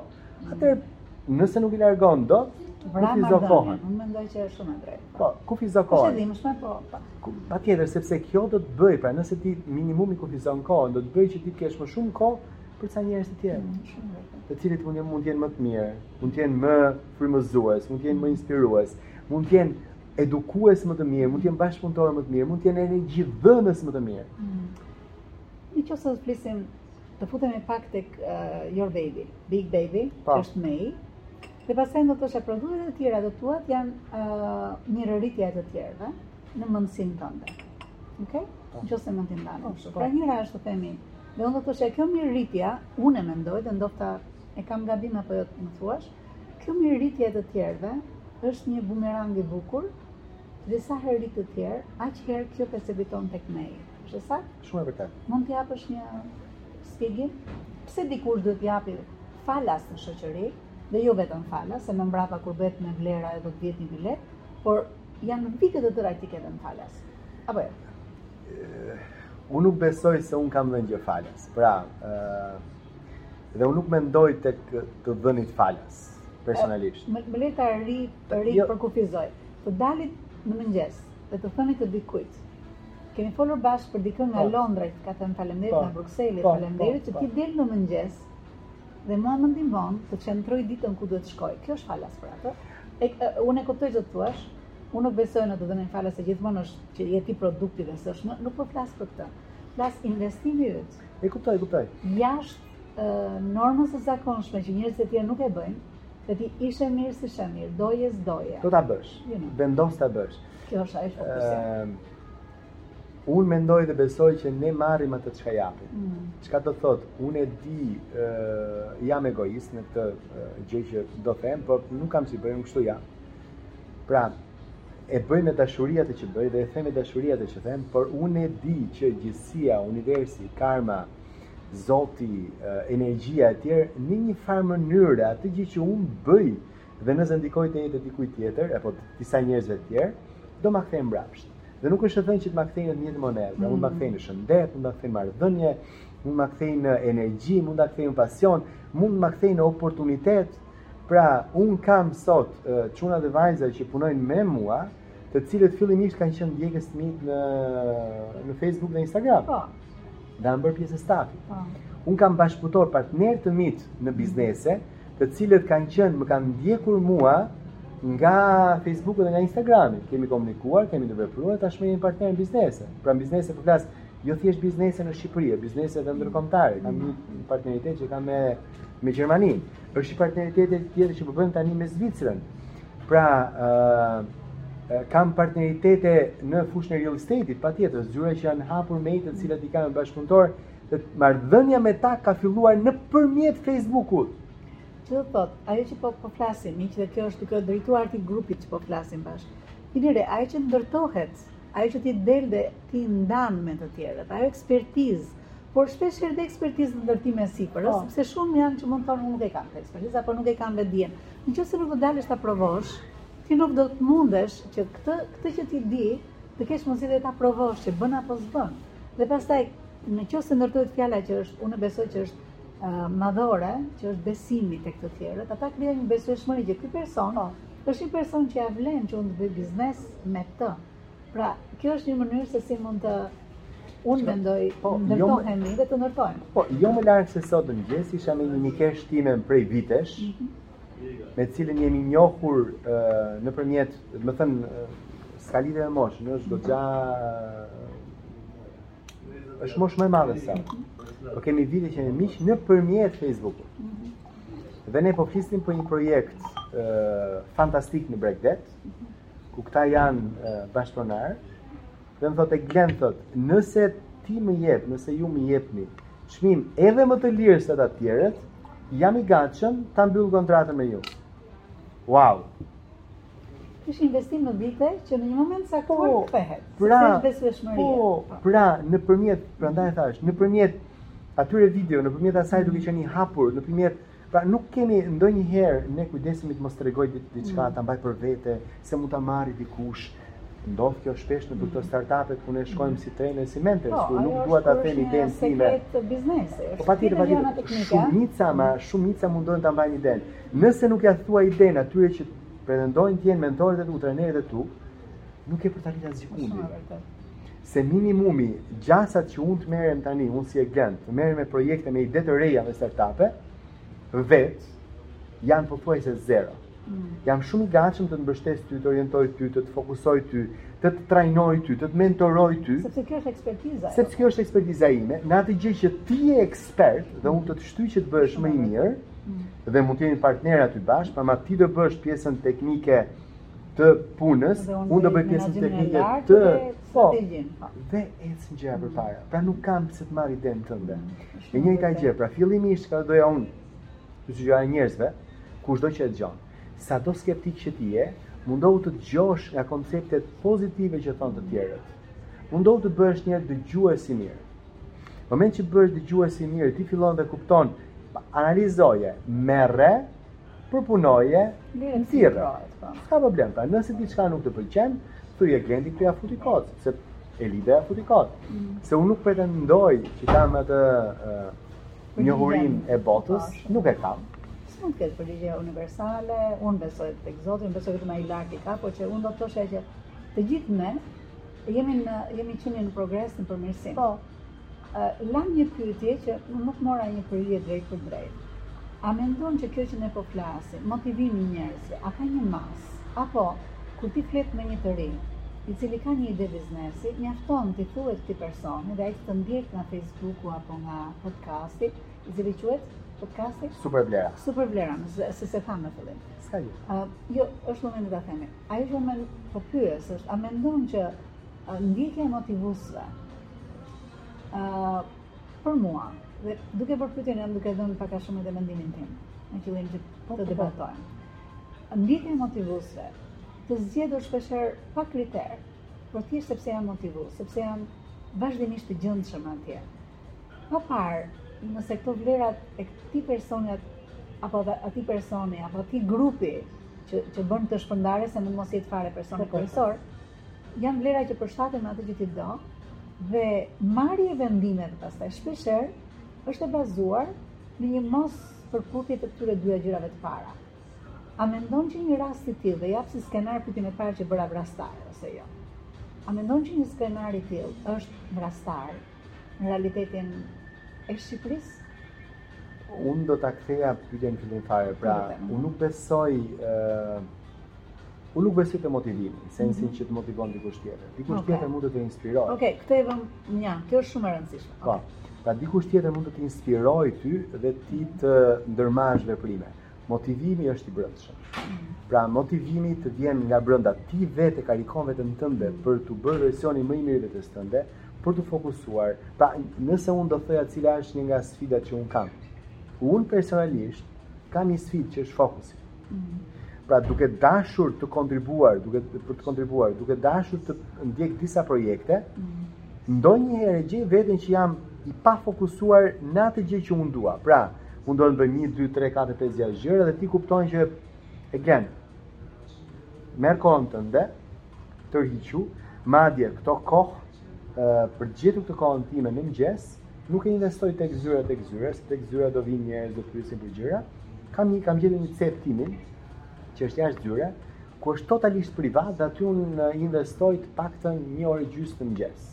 atëherë Nëse nuk i largon dot, Vra marrëdhënien, unë mendoj që është shumë e drejtë. Po, kufizo kohën. E dhimbshme, po. po. Patjetër, sepse kjo do të bëjë, pra nëse ti minimumi kufizon kohën, do të bëjë që ti të kesh më shumë kohë për ca njerëz të tjerë. Mm, të cilët mund të mund të jenë më të mirë, mund të jenë më frymëzues, mund të jenë më inspirues, mund të jenë edukues më të mirë, mund të jenë bashkëpunëtorë më të mirë, mund të jenë energjidhënës më të mirë. Mm. Në qoftë se flisim Të futemi pak tek uh, Your Baby, Big Baby, pa. Që është Mei. Dhe pastaj do thosha produktet e tjera të tuat janë uh, mirërritja e të tjerëve në mëmësinë tënde. Ok? Në qoftë se mund t'i ndajmë. Po, pra njëra është të themi, dhe unë do thosha kjo mirërritja, unë e mendoj dhe ndoshta e kam gabim apo jo të më thuash, kjo mirërritja e të tjerëve është një bumerang i bukur, dhe sa herë rrit të tjerë, aq herë kjo precipiton tek Mei. Është e saktë? Shumë e vërtetë. Mund të japësh një shpjegim pse dikush duhet të japi falas në shoqëri dhe jo vetëm falas, se më mbrapa kur bëhet me vlera edhe do të vihet një bilet, por janë vite të tëra ti ke dhënë falas. Apo jo? Unë nuk besoj se unë kam dhënë gjë falas. Pra, ë, dhe unë nuk mendoj tek të dhënit falas personalisht. Më, më lër ta ri, ri jo. përkufizoj. Të dalit në mëngjes dhe të thënit e dikujt Kemi folur bashkë për dikën nga po. Londra që ka thënë faleminderit po. nga Brukseli, po. faleminderit që ti del në mëngjes dhe mua më ndihmon të qendroj ditën ku duhet të shkoj. Kjo është falas për atë. E, unë e kuptoj ç'do të thuash, unë nuk besoj në të dhënën falas se gjithmonë është që je ti produkti dhe s'është më, nuk po flas për këtë. Flas investimi yt. E kuptoj, e kuptoj. Jashtë normës së zakonshme që njerëzit e tjerë nuk e bëjnë, Dhe ti ishe mirë, s'ishe mirë, doje, s'doje. Do ta bësh, vendos ta bësh. Kjo është ai fokusi. Ehm, unë mendoj dhe besoj që ne marrim atë çka japim. Mm. Çka do thot, unë e di, ë jam egoist në këtë gjë që do them, por nuk kam si bëj, unë kështu jam. Pra, e bëj me dashuri atë që bëj dhe e them me dashuri atë që them, por unë e di që gjithësia, universi, karma, zoti, energjia e tjerë, në një farë mënyre, atë gjë që unë bëj, dhe nëse ndikoj te jeta e dikujt tjetër, apo të disa njerëzve tjerë, do ma kthejnë mbrapsht. Dhe nuk është e thënë që të ma kthejnë në njëjtën monedhë, pra mund ma mm. kthejnë në shëndet, mund ma kthejnë marrëdhënie, mund ma kthejnë në energji, mund ma kthejnë në pasion, mund ma kthejnë në oportunitet, pra unë kam sot çuna dhe vajza që punojnë me mua, të cilët fillimisht kanë qenë ndjekës të mitë në, në Facebook dhe Instagram. Pa. Po. Dhe i kam bërë pjesë e stafit. Po. Unë kam bashkëpunëtor partner të mit në biznese, të cilët kanë qenë, më kanë ndjekur mua nga Facebooku dhe nga Instagrami. Kemi komunikuar, kemi ndërvepruar, tashmë jemi partnerë në biznese. Pra në biznese po flas jo thjesht biznese në Shqipëri, biznese dhe ndërkombëtare. Kam një partneritet që kam me me Gjermaninë. Është një partneritet tjetër që po bëjmë tani me Zvicrën. Pra, ë kam partneritete në fushën e real estate-it, patjetër, zyra që janë hapur me të cilat i kam bashkëpunëtorë, dhe marrëdhënia me ta ka filluar nëpërmjet Facebook-ut. Që thot, ajo që po po flasim, miq, dhe kjo është duke iu drejtuar këtij grupit që po flasim bashkë. Kini re, ajo që ndërtohet, ajo që ti del dhe ti ndan me të tjerët, ajo ekspertizë, por shpesh edhe ekspertizë në ndërtim e sipër, po. sepse shumë janë që mund të thonë unë nuk e kam ekspertizën apo nuk e kam vetëdijen. Në qoftë se nuk do dalësh ta provosh, ti nuk do të mundesh që këtë këtë që ti di, të kesh mundësi dhe ta provosh që bën apo s'bën. Dhe pastaj, në qoftë se ndërtohet fjala që është, unë besoj që është madhore, që është besimi tek të tjerët, ata krijojnë një besueshmëri që ky person po. është një person që ia vlen që unë të bëj biznes me të. Pra, kjo është një mënyrë se si mund të unë po, mendoj po, jo ndërtohemi dhe të ndërtojmë. Po, jo më larg se sot në mëngjes, isha me një mikeshë time prej vitesh, mhm. me cilën jemi njohur nëpërmjet, domethënë, s'ka lidhje mosha, në çdo gja... është moshë më e madhe sa. Po kemi vite që jemi miq nëpërmjet facebook mhm. Dhe ne po flisnim për një projekt fantastik në bregdet, mhm. ku këta janë bashkëpronarë, dhe më thotë e Glen thotë, nëse ti më jep, nëse ju më jepni çmim edhe më të lirë se ata të tjerët, jam i gatshëm ta mbyll kontratën me ju. Wow. Ky është investim në vite që në një moment sa kohë po, kthehet. Pra, po, po, pra, nëpërmjet, prandaj thash, nëpërmjet atyre video, nëpërmjet asaj duke qenë i hapur, nëpërmjet Pra nuk kemi ndonjëherë ne kujdesemi të mos tregoj diçka, mm. ta mbaj për vete, se mund ta marrë dikush. Ndodh kjo shpesh në këto mm. startupet ku ne shkojmë mm. si trajner, si mentor, po, ku nuk dua ta them idenë time. Po biznesi. Po patjetër, patjetër. Shumica ma, shumica mundohen ta mbajnë idenë. Nëse nuk ja thua idenë atyre që pretendojnë të jenë mentorët e tu, trajnerët e tu, nuk ke për ta lidhur asgjë se minimumi gjasat që unë të merrem tani, unë si Glend, të merrem me projekte me ide të reja dhe startupe, vetë, janë pothuajse zero. Mm. Jam shumë i gatshëm të të mbështes ty, të të orientoj ty, të të fokusoj ty, të të trajnoj ty, të të mentoroj ty. Sepse kjo është ekspertiza. Sepse kjo është ekspertiza ime, në atë gjë që ti je ekspert dhe unë të të shtyj që të bëhesh më i mirë, mm. dhe mund të jemi partnerë aty bashkë, por ama ti do bësh pjesën teknike, të punës, unë do bëj pjesën teknike të po, dhe ecën gjëja përpara, pra nuk kam pse ta marr idenë tënde. E njëjta gjë, pra fillimisht çka doja unë, t'u sugjeroj njerëzve, kushdo që e dëgjon. Sado skeptik që ti je, mundohu të dëgjosh nga konceptet pozitive që thonë të tjerët. Mundohu të bëhesh një dëgjues i mirë. Në moment që bëhesh dëgjues i mirë, ti fillon dhe kupton, analizoje, merre, përpunoje, nxirre. Po. S'ka problem, pra nëse diçka nuk të pëlqen, thuaj Glendi këtu ja futi kot, se Elida ja futi kot. Mm. Se unë nuk pretendoj që kam atë njohurinë e botës, po, nuk e kam. S'mund të ketë përgjigje universale, unë besoj tek Zoti, unë besoj vetëm ai lart i ka, por që unë do të thoshë që të gjithë ne jemi në jemi qenie në progres në përmirësim. Po. Lam një pyetje që unë nuk mora një përgjigje drejtpërdrejt. A mendon që kjo që ne po flasim, motivimi i njerëzve, a ka një masë? Apo kur ti flet me një të ri, i cili ka një ide biznesi, mjafton t'i thuhet këtij personi dhe ai të ndjek nga Facebooku apo nga podcasti, i cili quhet podcasti Super Vlera. Super Vlera, se s'e thamë në fillim. S'ka gjë. Uh, jo, është momenti ta themi. Ajo që më po pyes është, a mendon që Ndjekja e motivuesve. Ë për mua, dhe duke bërë pyetjen jam duke dhënë pak a shumë edhe mendimin tim në fillim që po të debatojmë. Ndjekja e motivuesve. Të zgjedhur shpeshherë pa kriter, por thjesht sepse janë motivues, sepse janë vazhdimisht të gjendshëm atje. Pa parë nëse këto vlerat e këtij personi apo atij personi apo atij grupi që që bën të shpërndarë se mund mos jetë fare personi kryesor, Janë vlera që përshtaten me atë që ti do dhe marrja e vendimeve pastaj shpeshherë është e bazuar në një mos përputhje të këtyre dy gjërave të para. A mendon që një rast i tillë dhe e jap si skenar pyetjen e parë që bëra vrastar ose jo? A mendon që një skenar i tillë është vrastar në realitetin e Shqipërisë? Unë do ta ktheja pyetjen fillimtare. Pra, unë nuk besoj ë Unë nuk besoj te motivimi, në sensin mhm. që të motivon dikush tjetër. Dikush okay. tjetër mund të të inspirojë. Okej, okay, këtë e vëm një, kjo është shumë e rëndësishme. Po. Okay. Pra dikush tjetër mund të të inspirojë ty dhe ti mhm. të ndërmarrësh veprime. Motivimi është i brendshëm. Mhm. Pra motivimi të vjen nga brenda. Ti vetë e karikon veten tënde për t'u bërë versioni më i mirë i vetes tënde, për t'u fokusuar. Pra nëse unë do të thoja cila është një nga sfidat që unë kam. Unë personalisht kam një sfidë që është fokusi. Pra duke dashur të kontribuar, duke, për të kontribuar, duke dashur të ndjek disa projekte, ndonjëherë e gjej veten që jam i pafokusuar në atë gjë që unë dua. Pra, unë dua të bëj 1 2 3 4 5 6 gjëra dhe ti kupton që ej Glen. Merr kohën tënde, tërhiqu, madje këto kohë për të gjetur këtë kohën time në mëgjes, nuk e investoj tek zyra tek zyra, se tek zyra do vijnë njerëz do pyesin për gjëra. Kam një kam gjetur një cep timin që është jashtë zyre, ku është totalisht privat dhe aty unë investoj të paktën një orë e gjysmë në mëgjes.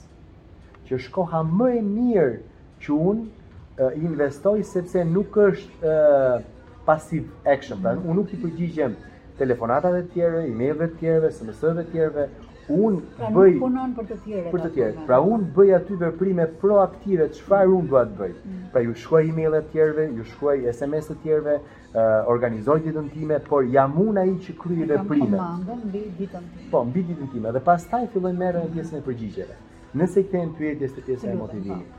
Që është koha më e mirë që unë investoj sepse nuk është uh, passive action, pra unë nuk i përgjigjem telefonatave të të tjerëve, emaileve të të tjerëve, SMS-ve të të tjerëve, unë pra bëj punon për të tjerët. Për të tjerët. Pra unë bëj aty veprime proaktive, çfarë unë dua të bëj. Mm. Pra ju shkruaj emaile të tjerëve, ju shkruaj SMS të tjerëve, uh, organizoj ditën time, por jam unë ai që kryej veprimet. Kam mbi ditën time. Po, mbi ditën time dhe pastaj filloj merrem me pjesën e përgjigjeve. Nëse i kthehem pyetjes te pjesa e motivimit.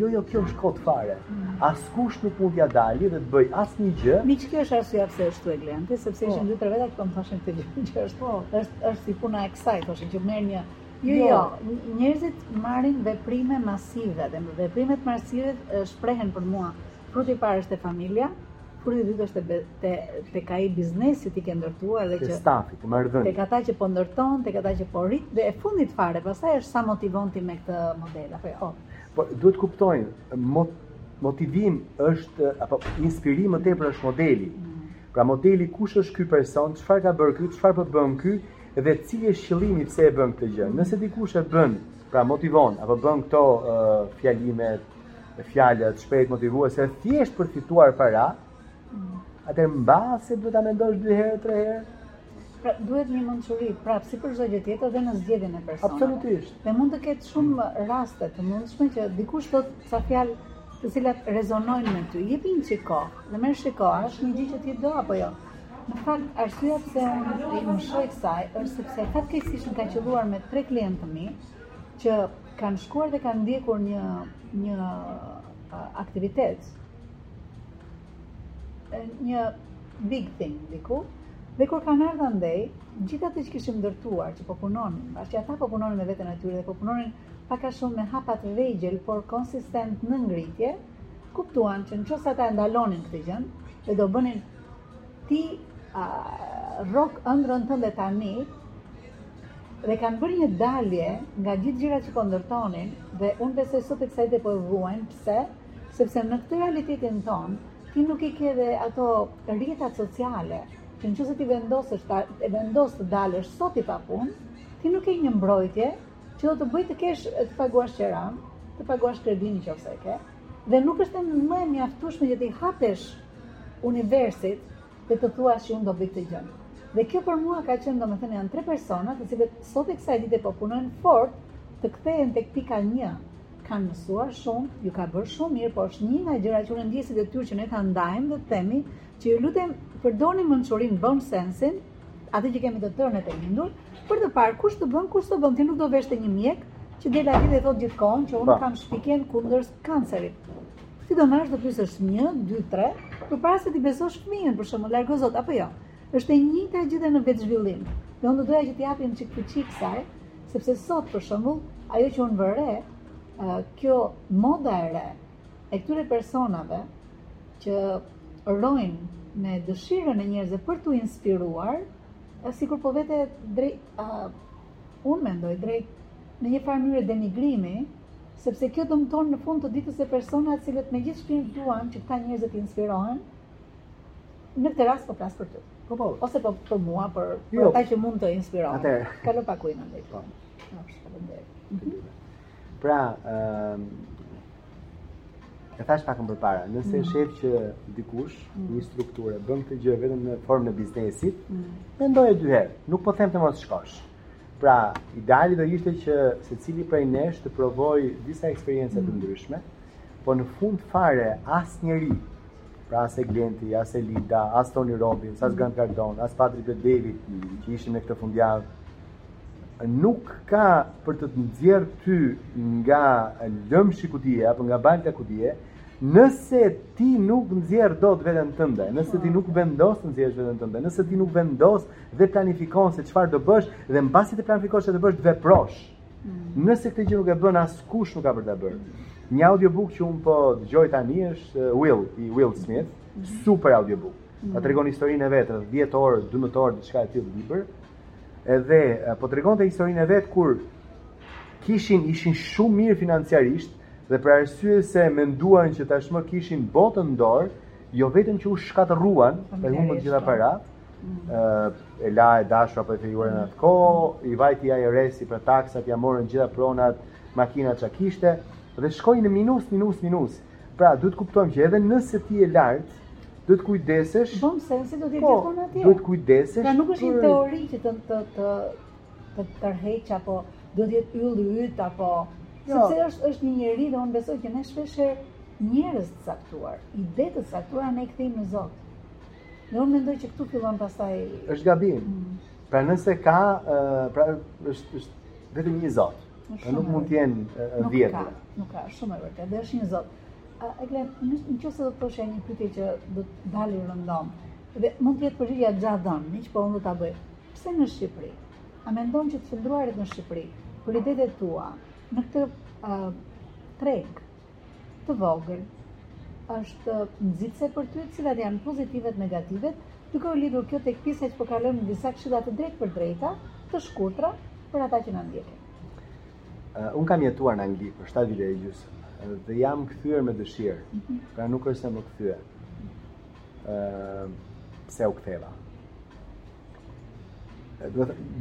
Jo jo kjo është kot fare. Askush nuk mund t'ia dalë dhe të bëj asnjë gjë. Miq, kjo është arsyeja pse është këtu Glenti, sepse po. ishin dy tre veta që po më thoshin këtë gjë që është po, është është si puna e kësaj, thoshin që merr një Jo, jo, jo njerëzit marrin veprime masive dhe veprimet masive shprehen për mua. Fruti i parë është te familja, fruti i dytë është te te tek ai biznesi ti ke ndërtuar dhe që stafi, të marr vend. Tek ata që po ndërton, tek ata që po rrit dhe e fundit fare, pastaj është sa motivon ti me këtë model apo jo. Po duhet të kuptojmë, mot, motivim është apo inspirim më tepër është modeli. Pra modeli kush është ky person, çfarë ka bërë ky, çfarë po bën ky dhe cili është qëllimi pse e bën këtë gjë. Nëse dikush e bën, pra motivon apo bën këto uh, fjalime, fjalët shpejt motivuese thjesht për të fituar para, Atëherë mbase duhet ta mendosh dy herë, tre herë? Pra, duhet një mençuri, prap, si për çdo gjë tjetër dhe në zgjedhjen e personit. Absolutisht. Dhe mund të ketë shumë raste të mundshme që dikush thotë ca fjalë të cilat rezonojnë me ty. Jepi një çikë, dhe më shiko, është një gjë që ti do apo jo. Në fakt, arsyeja pse unë i mëshoj kësaj, është sepse fatkeqësisht më ka qëlluar me tre klientë të mi, që kanë shkuar dhe kanë ndjekur një, një aktivitet një big thing diku. Dhe kur kanë ardhur nga andej, gjithë atë që kishim ndërtuar, që po punonin, bashkë, ata po punonin me veten e tyre dhe po punonin pak a shumë me hapa të vegjël, por konsistent në ngritje, kuptuan që në qoftë se ata e ndalonin këtë gjë, dhe do bënin ti a, rrok ëndrrën tënde tani, dhe kanë bërë një dalje nga gjithë gjërat që po ndërtonin dhe unë besoj sot e kësaj dite po e vuajnë pse Sepse në këtë realitetin tonë, ti nuk i ke dhe ato rrjetat sociale, që në qoftë se ti vendos, ta, vendos të dalësh sot i papunë, ti nuk ke një mbrojtje që do të bëjë të kesh të paguash qeranë, të paguash kredinë në qoftë se e ke, dhe nuk është më e mjaftushme që t'i hapesh universit dhe të thuash që unë do bëj këtë gjënë. Dhe kjo për mua ka qenë domethënë janë tre persona të cilët sot e kësaj dite po punojnë fort të kthehen tek pika një kanë mësuar shumë, ju ka bërë shumë mirë, por është një nga gjërat që unë e ndjej si detyrë që ne ta ndajmë dhe të themi që ju lutem përdorni mençurinë, bon sensin, atë që kemi të tërë në të lindur, për të parë kush të bën, kush të bën, ti nuk do vesh te një mjek që del aty dhe thotë gjithë kohën që unë kam shpikjen kundër kancerit. Ti do marrësh të pyesësh 1, 2, 3, përpara se t'i besosh fëmijën për shembull, largo Zot apo jo. Është e njëjta gjë dhe në vetëzhvillim. Dhe unë do doja që të japim çik për çik kësaj, sepse sot për shembull, ajo që unë vë re, kjo moda e re e këtyre personave që rrojnë me dëshirën e njerëzve për t'u inspiruar, sikur po vete drejt uh, unë mendoj drejt në një farë mënyrë denigrimi, sepse kjo dëmton në fund të ditës e personat të cilët me gjithë shpirt duan që këta njerëzit të inspirohen, Në këtë rast po flas për ty. Po po. Ose po për mua, për për jo. ata që mund të inspirohen. Atëherë. Kalo pa kujt na ndaj. Po. Na shpëlbej. Mhm. Pra, ëm ehm, E thash pak më përpara, nëse e mm. shef që dikush, mm. një strukturë, bën këtë gjë vetëm në formën e biznesit, mm. mendoje dy herë, nuk po them të mos shkosh. Pra, ideali do ishte që secili prej nesh të provojë disa eksperienca mm. të ndryshme, po në fund fare asnjëri Pra as Eglenti, as Elinda, as Tony Robbins, as Grant Cardone, as Patrick Bet-David mhm. që ishim në këtë fundjavë, nuk ka për të të nxjerrë ty nga lëmshi ku ti je apo nga balta ku ti je, nëse ti nuk nxjerr dot veten tënde, nëse ti nuk vendos të nxjerrësh veten tënde, nëse ti nuk vendos dhe planifikon se çfarë do bësh dhe mbasi të planifikosh ç'do bësh të veprosh. Nëse këtë gjë nuk e bën askush nuk ka për ta bërë. Një audiobook që un po dëgjoj tani është uh, Will i Will Smith, mm -hmm. super audiobook. Mm -hmm. tregon historinë e vet, 10 orë, 12 orë diçka e tillë libër. Edhe uh, po tregonte historinë e vet kur kishin ishin shumë mirë financiarisht dhe për arsye se menduan që tashmë kishin botën në dorë, jo vetëm që u shkatërruan, i humbën të gjitha paratë, e la e dashura apo e fejuara në atë kohë, i vajti IRS-i për taksat, ia morën gjitha pronat, makina ça kishte, dhe shkoi në minus, minus, minus. Pra, duhet të kuptojmë që edhe nëse ti je lart, duhet të kujdesesh. Bën sensi do të jetë po, gjithmonë atje. Duhet të kujdesesh. Pra nuk është një teori që të të të të tërheq apo do të jetë ylli yt apo jo. sepse është është një njerëz dhe unë besoj që ne shpesh njerëz të caktuar, ide të caktuara ne i kthejmë në Zot. Dhe unë mendoj që këtu fillon pastaj është gabim. Mm. Pra nëse ka pra është është vetëm një zot. Pra nuk mund të jenë 10. Nuk ka, shumë e vërtetë. Dhe është një zot. Eglent, në qoftë se do të thosha një pyetje që do të dalë rëndomtë. Dhe mund të jetë përgjigja gjatë dhënë, miq, po unë do ta bëj. Pse në Shqipëri? A mendon që të qëndruarit në Shqipëri, prioritetet tua në këtë uh, treg të vogël është nxitëse për ty, cilat janë pozitivet, negativet, duke u lidhur kjo tek pjesa që po kalojmë në disa këshilla të drejtpërdrejta, të shkurtra për ata që na ndjekin. Uh, unë kam jetuar në Angli për 7 vite e gjysë dhe jam kthyer me dëshirë. Mm -hmm. Pra nuk është se më kthyen. Ëh, uh, pse u ktheva?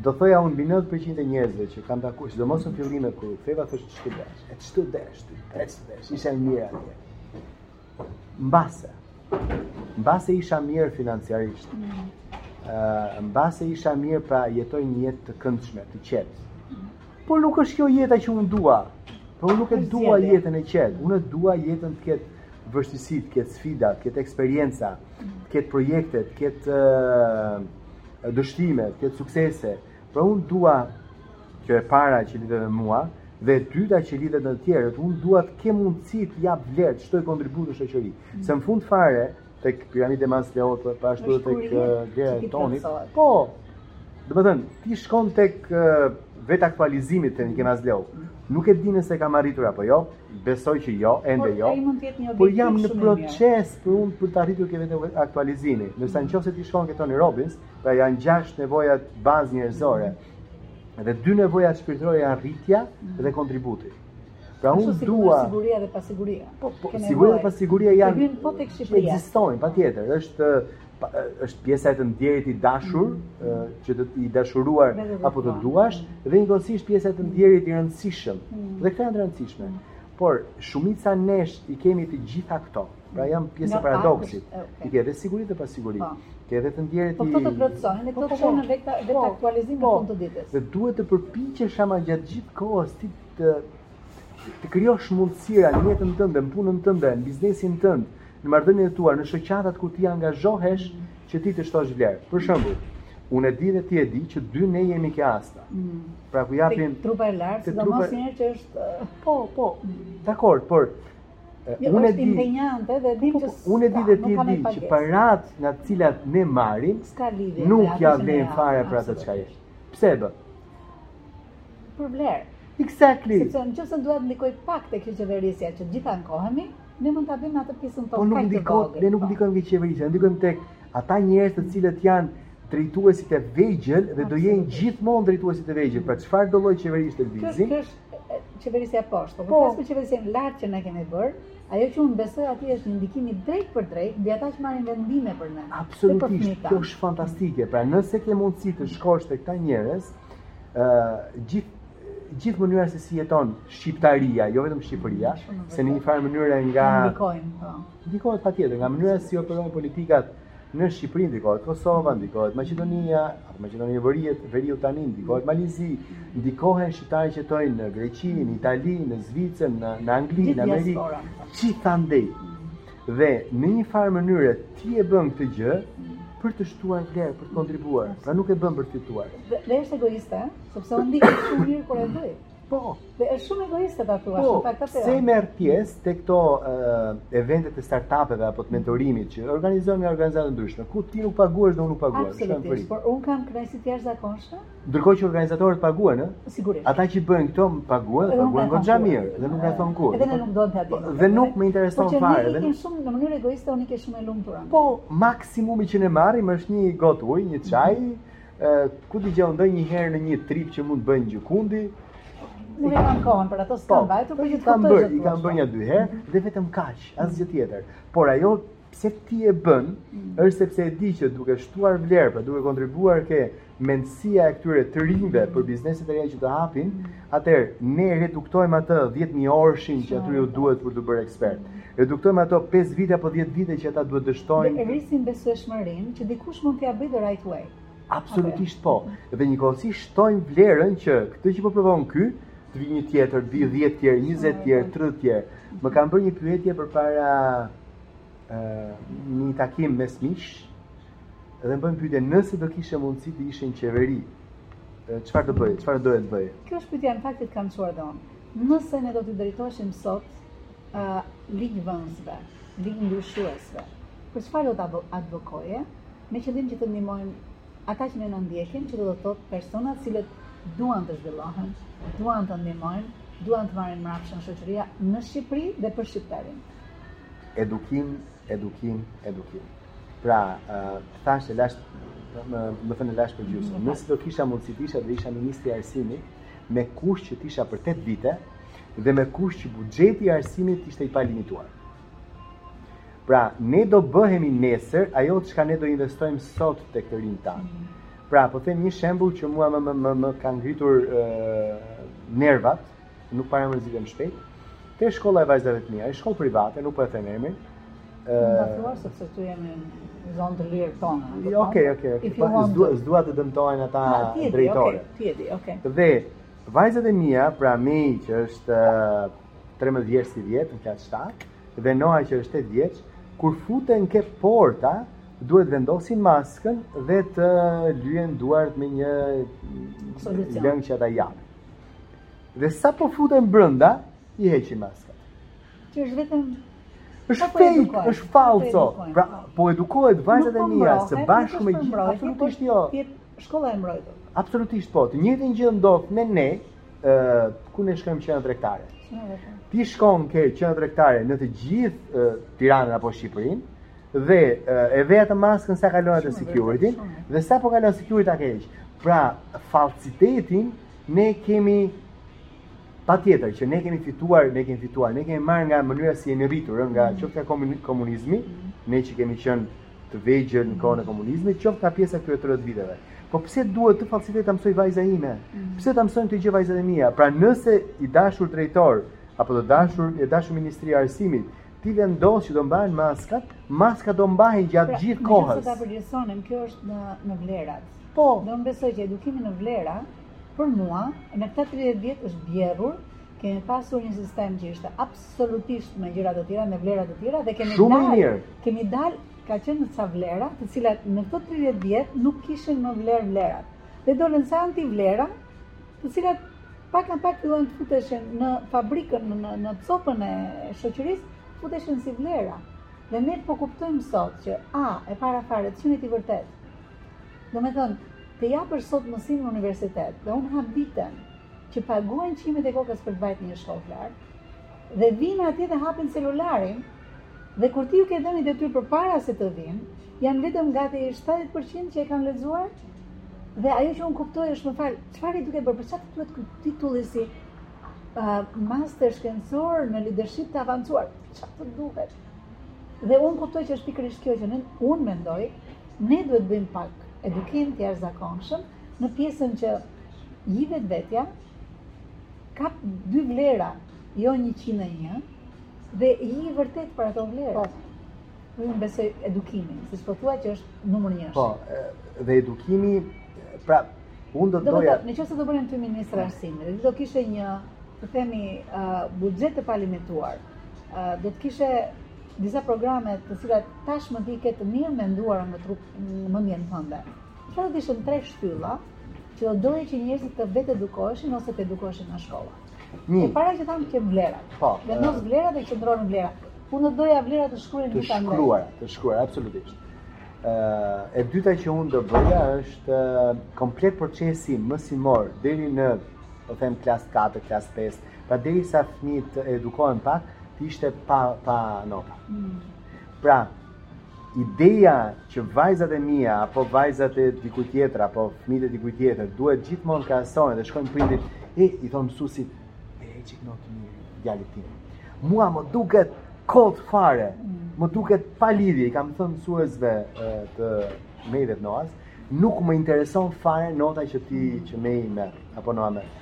Do thoja unë mbi 90% e njerëzve që kam takuar, sidomos në fillime kur u ktheva thoshin ç'deshe, ç'deshe, ti pse deshe, ishe mirë atje. Mbase. Mbase isha mirë financiarisht. Mm. Ë, uh, mbase isha mirë pra jetoj një jetë të këndshme, të qetë. Por nuk është kjo jeta që unë dua. Po unë nuk e dua jetën e qetë, unë dua jetën të ketë vështirësi, të ketë sfida, të ketë eksperienca, të ketë projekte, të ketë dështime, të ketë suksese. Pra unë dua kjo e para që lidhet me mua dhe e dyta që lidhet me të tjerët, unë dua të kem mundësi të jap vlerë, të shtoj kontribut në shoqëri. Mm. Se në fund të fundit tek piramida e Maslow-t, po ashtu edhe tek gjërat e Tonit. Po. Domethënë, ti shkon tek vetaktualizimi te Maslow. Mm. Nuk e di nëse kam arritur apo jo, Besoj që jo, ende jo. Por jam në proces për unë për të arritur te vetaktualizimi. Ndërsa në qoftë se ti shkon te Tony Robbins, pra janë gjashtë nevoja bazë njerëzore, dhe dy nevoja shpirtërore janë rritja dhe kontributi. Pra unë dua siguria dhe pasiguria. Po, po siguria dhe pasiguria janë po tek Shqipëria. Ekzistojnë patjetër, është është pjesa e të ndjerit i dashur, qoftë i dashuruar apo të duash, dhe njëkohësisht pjesa e të ndjerit i rëndësishëm. Mm. Dhe këto janë të rëndësishme. Por shumica nesh i kemi të gjitha këto. Pra janë pjesë e paradoksit. Ti ke dhe siguri dhe pasiguri. Po. Ke dhe të ndjerit po, i... Po këto të plotësohen, dhe po, këto të çojnë në vetaktualizim në fund të ditës. Dhe duhet të përpiqesh ama gjatë gjithë kohës ti të Të krijosh mundësira në jetën tënde, në punën tënde, në biznesin tënd, në marrëdhëniet tua, në shoqatat ku ti angazhohesh që ti të shtosh vlerë. Për shembull, unë e di dhe ti e di që të dy ne jemi ke ASPA. Mm. Pra ku japim trupa e lartë, sidomos një herë që është po, po. Dakor, por jo, unë e di impenjante dhe dim po, po, që unë e di dhe ti e di që paratë nga të cilat ne marrim nuk ia vlejnë fare për atë çka është. Pse bë? për vlerë. Exactly. Sepse në qoftë se duhet të ndikojmë pak te kjo qeverisja që të gjithë ankohemi, ne mund ta japim atë pjesën të po nuk ndikojmë, ne nuk po. ndikojmë te qeverisja, ne ndikojmë tek ata njerëz të cilët janë drejtuesit e vegjël dhe do jenë gjithmonë drejtuesit e vegjël. Pra çfarëdo lloj qeverie të vijë? Kjo është qeverisja poshtë. Po, po. flas për qeverisjen lart që ne kemi bërë. Ajo që unë besoj aty është një ndikim i drejtpërdrejtë mbi ata që marrin vendime për ne. Absolutisht, kjo është fantastike. Pra nëse ke mundësi të shkosh tek këta njerëz, ë gjithë gjithë mënyra se si jeton shqiptaria, jo vetëm Shqipëria, se në një farë mënyre na ndikojnë, po. Ndikohet patjetër nga mënyra si operojnë politikat në Shqipëri ndikohet Kosova, ndikohet Maqedonia, apo Maqedonia e Veriut, Veriu tani ndikohet Mali i Zi, ndikohen shqiptarët që jetojnë në Greqi, në Itali, në Zvicër, në, në Angli, në Amerikë, gjithandej. Dhe në një farë mënyre ti e bën këtë gjë për të shtuar vlerë, për të kontribuar. Pra nuk e bën për të fituar. Dhe, dhe është egoiste, sepse unë ndihem shumë mirë kur e bëj. Po. Dhe është shumë egoiste ta thua, po, shumë këtë. Se merr pjesë te këto uh, eventet e startupeve apo të mentorimit që organizohen nga organizata të ndryshme, ku ti nuk paguhesh dhe unë nuk paguhem, është Por unë kam kënaqësi të jashtëzakonshme Ndërkohë që organizatorët paguhen, ë? Po, sigurisht. Ata që bëjnë këto paguhen, dhe paguhen goxha mirë, dhe nuk na thonë kurrë. Edhe ne nuk duam ta dimë. Dhe nuk më intereson po, fare. Dhe nuk shumë në mënyrë egoiste unë jam shumë e lumtur. Po, maksimumi që ne marrim është një gotë ujë, një çaj, ë, ku ti gjallë ndonjë herë në një trip që mund të bëjnë gjëkundi. Nuk e kam kohën për ato s'kam po, mbajtur, por po, i kam bërë, i kam bërë një dy herë dhe vetëm kaq, asgjë tjetër. Por ajo pse ti e bën, mm. është sepse e di që duke shtuar vlerë, pra duke kontribuar ke mendësia e këtyre të rinjve për bizneset e reja që të hapin, mm. atëherë ne reduktojmë atë 10000 orëshin që atyre u duhet për t'u bërë ekspert. Reduktojmë ato 5 vite apo 10 vite që ata duhet dështojnë. Dhe rrisim besueshmërinë që dikush mund t'ia bëjë the right way. Absolutisht po. Dhe njëkohësisht shtojmë vlerën që këtë që po provon ky, të vijë një tjetër, të vijnë 10 të tjerë, 20 të tjerë, 30 të tjerë. Më kanë bërë një pyetje përpara një takim mes miqsh dhe më bëjnë pyetje nëse do kishe mundësi të ishe në qeveri çfarë të bëje, çfarë do doje të bëje? Kjo është pyetja në fakt që kam çuar dhe unë nëse ne do t'i drejtoheshim sot uh, ligjvënësve ligjndryshuesve për çfarë do të advokoje me qëllim që të ndihmojmë ata që ne na ndjekin, që do të thotë personat të cilët duan të zhvillohen, duan të ndihmojnë, duan të marrin mbrapsht nga shoqëria në Shqipëri dhe për shqiptarin. Edukim, edukim, edukim. Pra, uh, thashë e lashë, më, më thonë e lashë përgjysmë. Nëse do kisha mundësi të isha dhe isha Ministër Arsimi, me kusht që të isha për 8 vite, dhe me kusht që buxheti i arsimit të ishte i palimituar. Pra, ne do bëhemi nesër ajo çka ne do investojmë sot tek të rinjtë tanë. Mm. Pra, po them një shembull që mua më më më, ka ngritur ë nervat, nuk para mërzitem shpejt. Te shkolla e vajzave të mia, është shkollë private, nuk po e them emrin. Ë, mund ta thuash sepse këtu jemi zonë të lirë tonë. Jo, okay, okay, okay. Po, s'dua s'dua të dëmtohen ata drejtorë. Ti e di, okay. Dhe vajzat e mia, pra meqë është 13 vjeç sivjet në klasë 7 dhe Noa që është 8 vjeç, kur futen ke porta, duhet vendosin maskën dhe të lyen duart me një lëng që ata japin. Dhe sapo futen brenda, i heqin maskën. Që është vetëm është po fake, po është falso. Pra, po edukohen vajzat e mia së bashku me gjithë absolutisht jo. Shkolla e mbrojtur. Absolutisht po. Të njëjtën gjë ndodh me ne, kur ne shkojmë qendra tregtare. Ti shkon ke qendra tregtare në të gjithë Tiranën apo Shqipërinë dhe e ve atë maskën sa kalon atë security dhe sapo kalon security ta heq. Pra, falsitetin ne kemi patjetër që ne kemi fituar, ne kemi fituar, ne kemi marrë nga mënyra si jemi rritur, nga mm. qoftë komunizmi, mm. ne që kemi qenë të vegjël në kohën e komunizmit, qoftë nga pjesa e këtyre 30 viteve. Po pse duhet këtë falsitet ta mësojë vajza ime? Mm. Pse ta mësojnë këtë gjë vajzat e mia? Pra nëse i dashur drejtor apo të dashur i dashur ministri i arsimit, ti vendos që do mbahen maskat, maskat do mbahen gjatë pra, gjithë kohës. Nëse ta përgjithësonim, kjo është në në vlerat. Po, dhe unë besoj që edukimi në vlera për mua në këta 30 vjet është bjerrur Kemi pasur një sistem që ishte absolutisht me gjëra të tjera, me vlera të tjera dhe kemi Shumë mirë. Kemi dalë ka qenë në ca vlera, të cilat në këto 30 vjet nuk kishin më vlerë vlerat. Dhe dolën ca antivlera, të cilat pak nga pak filluan të futeshin në fabrikën, në, në copën e shoqërisë, futeshin si vlera. Dhe ne po kuptojmë sot që a, e para fare, të qenit i vërtetë, Domethënë, të japësh sot mësim në universitet, dhe unë habitem që paguajnë qimet e kokës për të vajt në shkollë të lartë, dhe vijnë atje dhe hapin celularin, dhe kur ti u ke dhënë detyrë përpara se të vijnë, janë vetëm gati 70% që e kanë lexuar, dhe ajo që unë kuptoj është më fal, çfarë je duke bërë, për ça të duhet ky titulli si uh, master shkencor në leadership të avancuar, ça të duhet. Dhe unë kuptoj që është pikërisht kjo që në, unë mendoj, Ne duhet të bëjmë pak edukim të jashtëzakonshëm në pjesën që ji vetvetja, kap dy vlera, jo 101 dhe ji i vërtetë për ato vlera. Po. Unë besoj edukimi, siç po thua që është numër 1. Po, dhe edukimi pra unë do të doja. Në qoftë se do të bënim ty ministër arsimit, dhe do kishe një, të themi, uh, buxhet të palimituar. Uh, do të kishe Disa programe të cilat tashmë ti i ke të mirëmenduara në tru, në mendjen tënde. Çfarë do të ishin tre shtylla që do doje që njerëzit të vetedukoheshin ose të edukoheshin nga shkolla. Një. E para që thamë që vlerat. Po. Vendos vlera dhe qëndron në vlera. Unë do doja vlera të shkruara në kanë. Të shkruara, të shkruara absolutisht. Ë e dyta që unë do bëja është komplet procesi mësimor deri në, po them klasë 4, klasë 5, Pra derisa fëmijët të edukohen pak, të ishte pa, pa nota. Mm. Pra, ideja që vajzat e mia, apo vajzat e dikujt tjetër, apo fëmijët e dikujt tjetër, duhet gjithmonë ka asonë dhe shkojnë prindërit, e, i thonë mësuesit, e, e çik notë të mirë, djalit tim. Mua më duket kot fare, mm. më duket pa lidhje, i kam thënë mësuesve të mejdet në asë, nuk më intereson fare nota që ti që me i merë, apo në amerë.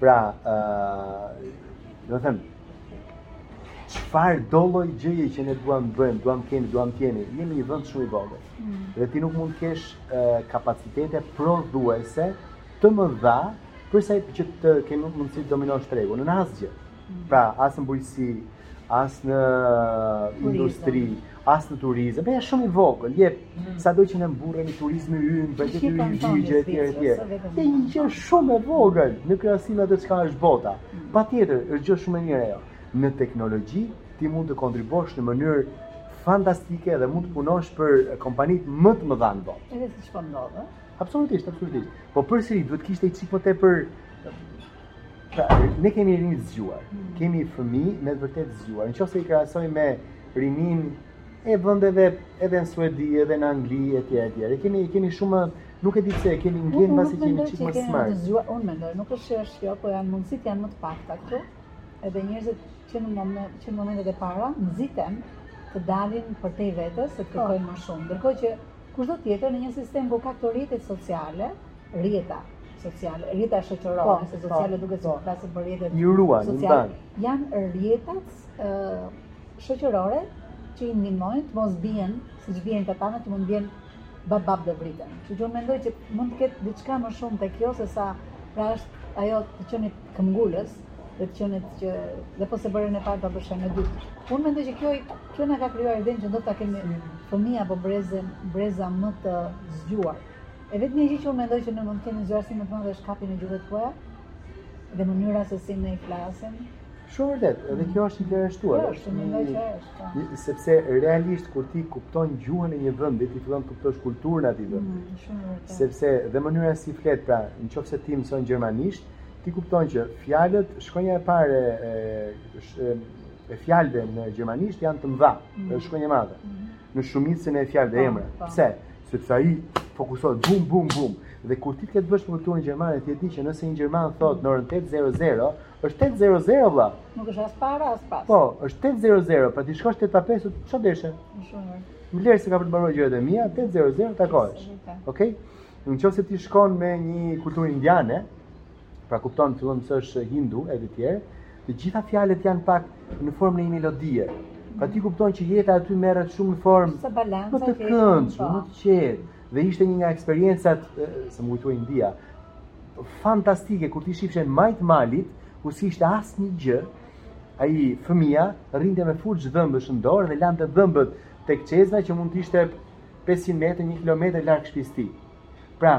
Pra, ë uh, domethënë çfarëdolloj gjëje që ne duam të bëjmë, duam të kemi, duam të jemi, jemi një vend shumë i vogël. Mm. Dhe ti nuk mund të kesh uh, kapacitete prodhuese të mëdha për sa që të kemi mundësi të dominosh tregun në asgjë. Pra, as në bujqësi, as në industri, as në turizëm. Po je shumë i vogël, je mm. sado që ne mburremi turizmi ynë, bëhet të një gjë etj etj. Te një gjë shumë e vogël në krahasim me atë çka është bota. Mm. Patjetër, është gjë shumë e mirë ajo. Në teknologji ti mund të kontribuosh në mënyrë fantastike dhe mund të punosh për kompanitë më të mëdha në botë. Edhe siç po ndodh, ëh. Absolutisht, absolutisht. Po përsëri duhet kishte i çik më tepër Pra, ne kemi rini të zgjuar, mm. kemi fëmijë me të vërtetë të zgjuar. Në qoftë se i krahasoj me rininë e vendeve edhe në Suedi, edhe në Angli, e tjera, e tjera. Kemi, kemi shumë, nuk e di pse, kemi në gjen mbase që jemi çikë më smart. Zgjuar, unë mendoj, nuk është që është kjo, po janë mundësitë janë më të pakta këtu, edhe njerëzit që në, moment, që në momentet e para, nxiten të dalin përtej vetes, e të po. kërkojnë më shumë. Ndërkohë që, kushdo tjetër, në një sistem ku ka këto rrjetet sociale, rrjeta sociale, rrjeta shoqërore, po, se po, sociale duket se po. flasim për rrjete sociale. Janë rrjetat shoqërore që i ndihmojnë të mos bien, siç bien këta tanët mund bien bam bam dhe vriten. Kështu që unë mendoj që mund të ketë diçka më shumë te kjo se sa pra është ajo të qenit këmbgulës, dhe të qenit që dhe po s'e bëre në të parë ta bësh në të dytë. Unë mendoj që kjo kjo na ka krijuar idenë që ndoshta kemi fëmijë apo brezën, breza më të zgjuar. E vetmja gjë që unë mendoj që ne mund të kemi zgjuarsi më të madh është kapim gjuhët e huaja dhe mënyra se si ne i flasim. Shumë e vërtetë, edhe kjo është interesante. Jo, është një gjë është. Po. Sepse realisht kur ti kupton gjuhën e një vendi, ti fillon të kuptosh kulturën e atij vendi. Mm, shumë e vërtetë. Sepse dhe mënyra si flet pra, nëse ti mëson gjermanisht, ti kupton që fjalët shkronja e parë e e, e fjalëve në gjermanisht janë të mëdha, mm. shkronja e madhe. Mm. në shumicën e fjalëve po, emrat. Po. Pse? Sepse ai fokusohet bum bum bum. Dhe kur ti ke të bësh me kulturën gjermane, ti e di që nëse një gjerman thotë në orën 8:00, është 8:00 vëlla. Nuk është as para as pas. Po, është 8:00, pra ti shkosh tetë pa pesë, çfarë deshe? Shumë. Më lër se kam për të mbaruar gjërat e mia, 8.00 të takohesh. Okej? Në qoftë se ti shkon me një kulturë indiane, pra kupton fillon se është hindu e të tjerë, të gjitha fjalët janë pak në formën e një melodie. Pra ti kupton që jeta aty merret shumë në formë të balancës, të këndshme, më të qetë. Dhe ishte një nga eksperiencat, se më kujtoi India, fantastike kur ti shifshe majt malit, ku s'ishte asnjë gjë, ai fëmia rrinte me furç dhëmbësh në dorë dhe lante dhëmbët tek çezma që mund të ishte 500 metra, 1 kilometër larg shtëpisë së tij. Pra,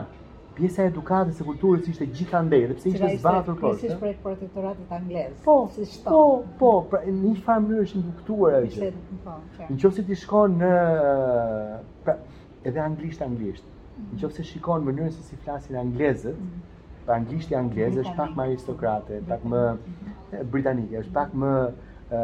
pjesa e edukatës, e kulturës ishte gjithandej, edhe pse ishte zbathur po. Si për protektoratit anglez. Po, si shto. Po, po, pra në një farë mënyrë është induktuar ajo. Ishte, po, çfarë. Në qoftë se ti shkon në pra edhe anglisht anglisht. Mhm. Në qoftë se shikon mënyrën se si flasin anglezët, mhm. pra anglishtja angleze është pak më aristokrate, pak më mhm. britanike, është pak më ë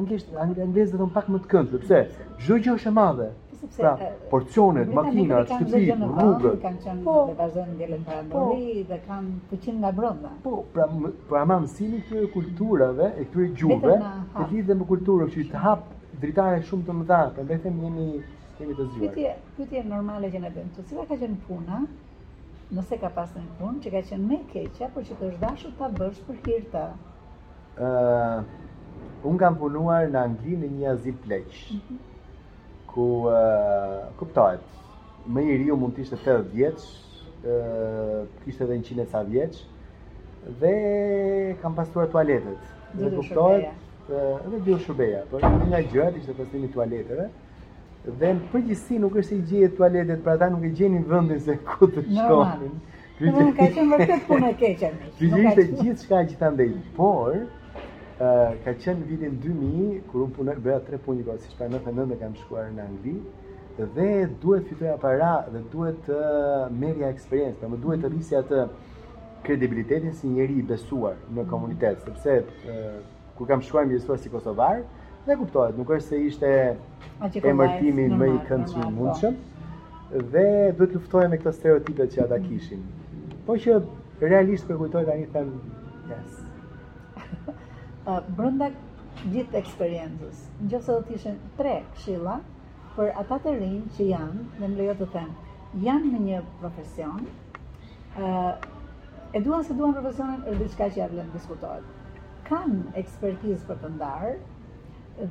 Anglisht, anglisht do të pak më të rëndë, sepse çdo gjë është e madhe. Sepse pra, porcionet, makinat, shtëpitë, rrugët. Kanë qenë po, dhe vazhdojnë të ngelen para po, dhe kanë të qenë nga brenda. Po, pra pra më mësimi këtyre kulturave e këtyre gjuhëve, të lidh me kulturën që të hap dritare shumë të mëdha, prandaj them jemi jemi të zgjuar. Pyetje, pyetje normale që ne bëjmë, cila ka qenë puna? Nëse ka pasur një punë që ka qenë më e keqja, por që të është dashur ta bësh për hir të Uh, unë kam punuar në Angli në një azil pleqsh, mm -hmm. ku uh, kuptohet, më i riu mund të ishte 80 vjeç, uh, kishte edhe 100 e ca vjeç, dhe kam pastruar tualetet. Dhe kuptohet, edhe u shërbeja, por një nga gjërat ishte pastrimi i tualeteve. Dhe në përgjithësi nuk është se i gjeje tualetet, pra ata nuk e gjenin vendin se ku të shkonin. Ky të ka qenë vërtet punë e keqe. Ky ishte gjithçka këtej andej, por ka qenë në vitin 2000, kur unë punoja, bëja tre punë njëkohësisht, sepse në 99 e kam shkuar në Angli, dhe duhet të fitoja para dhe duhet të merrja eksperiencë, pra më duhet të rrisja atë kredibilitetin si njeri i besuar në komunitet, sepse Kur kam shkuar më regjistruan si Kosovar, dhe kuptohet, nuk është se ishte emërtimi më i këndshëm i mundshëm, po. dhe duhet të luftoja me këto stereotipe që ata kishin. Po që realisht po e kujtoj tani them yes. Brenda gjithë eksperiencës, në qoftë se do të ishen tre këshilla për ata të rinj që janë, dhe më lejo të them, janë në një profesion, e duan s'e duan profesionin, është diçka që ia vlen të diskutohet. kanë ekspertizë për të ndarë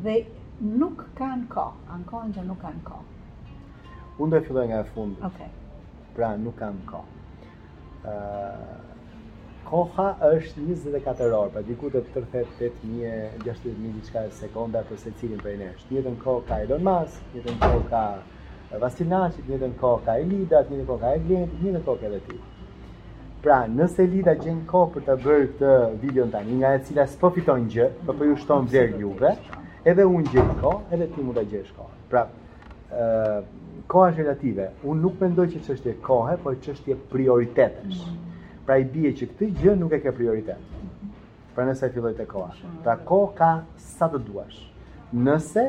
dhe nuk kanë kohë, ankohen që nuk kanë kohë. Unë do të filloj nga e fundit. Okej. Okay. Pra nuk kanë kohë. Ë uh, Koha është 24 orë, pra diku te 38.000, 60.000 diçka e sekonda për secilin prej nesh. Të njëjtën kohë ka Elon Musk, të njëjtën kohë ka Vasil Naçi, të njëjtën kohë ka Elida, të njëjtën kohë ka Eglendi, të njëjtën kohë ke edhe ti. Pra, nëse Lida gjen kohë për të bërë këtë video tani, nga e cila s'po fiton gjë, por po ju shton vlerë juve, edhe unë gjej kohë, edhe ti mund ta gjesh kohë. Pra, ë koha është relative. Unë nuk mendoj që është çështje kohe, por çështje prioritetesh. Pra i bie që këtë gjë nuk e ke prioritet. Pra nëse e filloj te koha. Pra kohë ka sa të duash. Nëse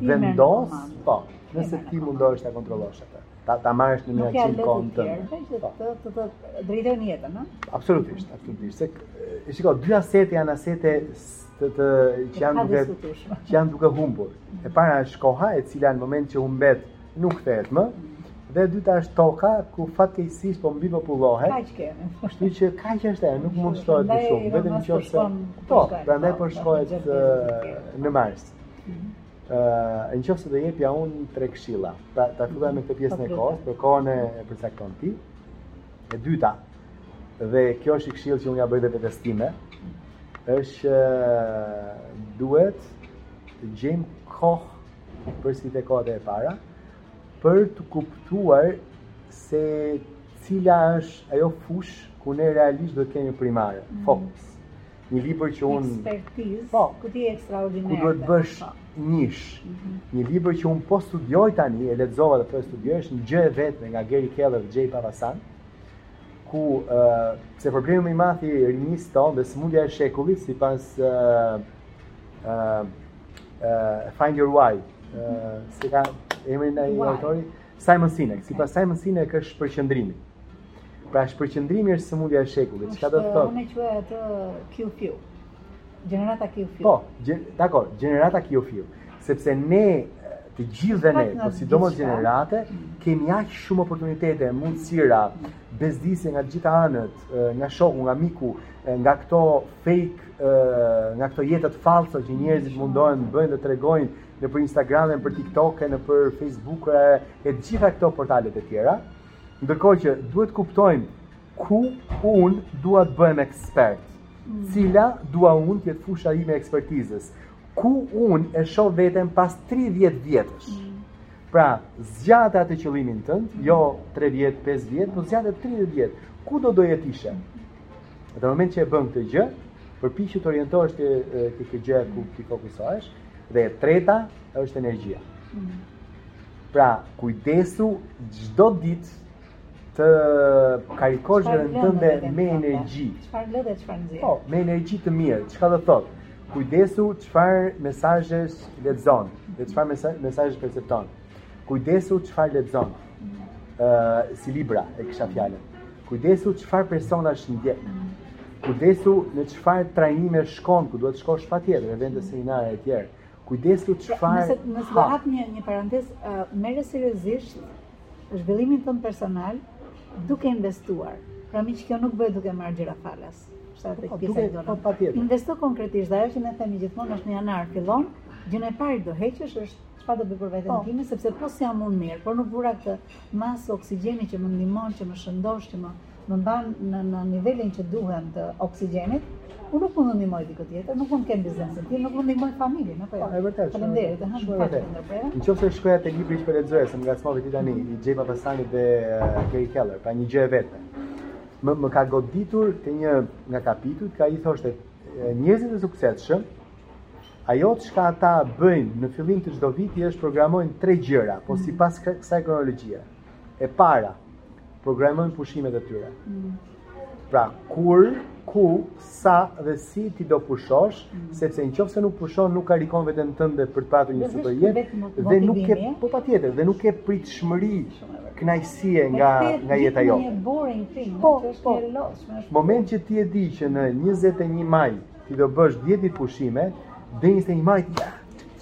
vendos, po, nëse ti mundohesh ta kontrollosh atë. Ta, ta marrësh në një action kohën të të po. të të të drejtoj një jetën, në? Absolutisht, absolutisht. Se, e shiko, dy asete janë asete të të që janë duke që janë duke humbur. E para është koha e cila në moment që humbet nuk kthehet më. Dhe e dyta është toka ku fatkeqësisht po mbipopullohet. Kaq kemi. Kështu që kaq është ajo, nuk mund të shtohet më shumë, vetëm në qoftë se po, prandaj po shkohet në Mars. Mhm. Ë, në qoftë se do jepja unë tre këshilla. Pra, ta filloj me këtë pjesën e kohës, për kohën e përcakton ti. E dyta, dhe kjo është një këshillë që unë ia bëj dhe vetes time, është duhet të gjejmë kohë pra siç e tha koha e para, për të kuptuar se cila është ajo fushë ku ne realisht do ta kemi primare, mm. fokus. Një libër që unë... Ekspertizë, po, ku ti je ekstraordiner. Ku duhet të bëhesh po. njësh. Mm -hmm. Një libër që unë po studioj tani, e lexova dhe po e studioj, është një gjë e vetme nga Gary Keller dhe Jay Papasan, ku uh, se problemi më i madh i rinisë tonë dhe sëmundja e shekullit sipas uh, uh, Find Your Why, uh, si ka emrin ai autori, Simon Sinek, sipas Simon Sinek është shpërqendrimi. Pra shpërqendrimi është sëmundja e shekullit, çka do të thotë? Unë e quaj atë QFU, gjenerata QFU. Po, gjen, dakord, gjenerata QFU, sepse ne të gjithë dhe ne, po sidomos gjenerata, kemi aq shumë oportunitete, mundësira, bezdisje nga të gjitha anët, nga shoku, nga miku, nga këto fake, nga këto jetët fallso që njerëzit mundohen të bëjnë dhe të tregojnë nëpër Instagrame, nëpër TikToke, nëpër Facebook-ra e të gjitha këto portalet e tjera. Ndërkohë që duhet të kuptojmë ku unë dua të bëhem ekspert. Mm. Cila dua unë të jetë fusha ime e ekspertizës? Ku unë e shoh veten pas 30 vjetësh? Mm. Pra, zgjate atë qëllimin tënd, jo 3 vjet, 5 vjet, por zgjate 30 vjet. Ku do doje të ishe? Në moment që e bën këtë gjë, përpiqu të orientohesh te te kjo gjë ku ti fokusohesh dhe e treta është energjia. Pra, kujdesu çdo ditë të karikosh veten tënde me energji. Çfarë lë dhe çfarë nxjerr? Po, me energji të mirë. Çka do të thotë? Kujdesu çfarë mesazhesh lexon dhe çfarë mesazhe percepton. Kujdesu çfarë lexon. Ë, uh, si libra e kisha fjalën. Kujdesu çfarë personash ndjek. Kujdesu në çfarë trajnime shkon, ku duhet të shkosh patjetër, në vende seminare etj. Kujdesu pra, çfarë. Nëse nëse do hap një një parantezë, uh, merre seriozisht zhvillimin tënd personal duke investuar. Pra miq kjo nuk bëhet duke marrë gjëra falas. Sa të pjesa do të patjetër. Investo konkretisht, dhe ajo që ne themi gjithmonë është në janar fillon, gjënë e parë që do heqësh është çfarë do bëj për veten po. time, sepse po s'jam unë mirë, po nuk vura këtë maskë oksigjeni që më ndihmon, që më shëndosh, që më më mban në nivelin që duhet të oksigjenit, unë nuk mund të ndihmoj dikë tjetër, nuk mund të kem biznesin tim, nuk mund të ndihmoj familjen, apo jo. Po, e vërtetë. Faleminderit, ha, shumë e vërtetë. Në qoftë se shkoj te libri që po lexoj, se më ngacmove ti tani, i Xhej Papasanit dhe Gary eh, Keller, pra një gjë e vetme. Më më ka goditur te një nga kapitujt, ku ai thoshte eh, njerëzit e suksesshëm, ajo çka ata bëjnë në fillim të çdo viti është programojnë tre gjëra, po sipas kësaj kronologjie. e para programojnë pushimet e tyre. Mm. Pra, kur, ku, sa dhe si ti do pushosh, mm. sepse në qoftë se nuk pushon, nuk karikon veten tënde për të patur një super jetë, dhe nuk ke, po patjetër, dhe nuk ke pritshmëri kënaqësie nga, nga jeta jote. Një boring thing, po, që është po. një loqë. Momentin që ti e di që në 21 maj ti do bësh 10 ditë pushime, dhe 21 maj ti,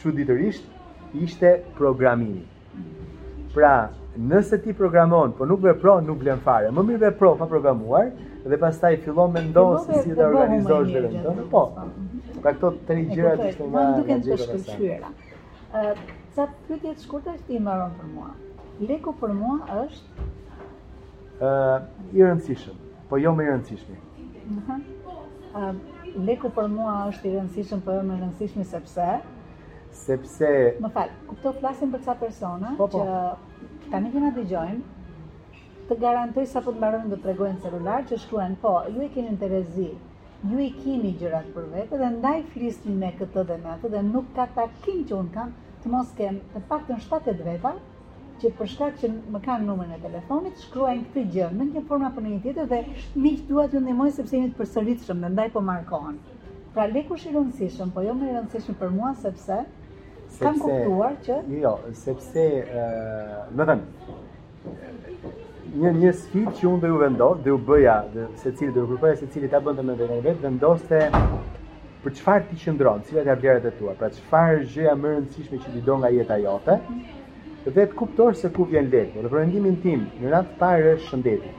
Çuditërisht ishte programimi. Pra, nëse ti programon, po nuk vepron, nuk vlen fare. Më mirë vepro pa programuar dhe pastaj fillon mendon se si ta organizosh dhe të në po. Pra këto tre gjëra. Ma duken të shkëlqyera. Ca pyetje të shkurtra që ti mbaron për mua? Leku për mua është? I rëndësishëm. Po jo më i rëndësishmi. Leku për mua është i rëndësishëm, po jo më i rëndësishmi sepse sepse Më fal, kuptoj flasim për ca persona po, po. që tani që na dëgjojnë, të garantoj sapo të mbarojmë do të tregojnë celularin që shkruajnë po, ju e keni interesi, ju i keni gjërat për vete dhe ndaj flisni me këtë dhe me atë dhe nuk ka takim që unë kam të mos kem të paktën 7-8 veta që për shkak që më kanë numrin e telefonit, shkruajnë këtë gjë në një formë apo në një tjetër dhe miq dua t'ju ndihmoj sepse jeni të përsëritshëm dhe ndaj po markohen. Pra leku është i rëndësishëm, po jo më i rëndësishëm për mua sepse kam kuptuar që jo, sepse ë më thën një një sfidë që unë do ju vendos, do ju bëja, secili do ju kërkoja secili ta bënte me veten vetë, vendoste për çfarë ti qëndron, cilat janë vlerat e tua, pra çfarë është gjëja më e rëndësishme që ti do nga jeta jote, dhe të kuptosh se ku vjen leku. Dhe për mendimin tim, në radhë të parë është shëndeti.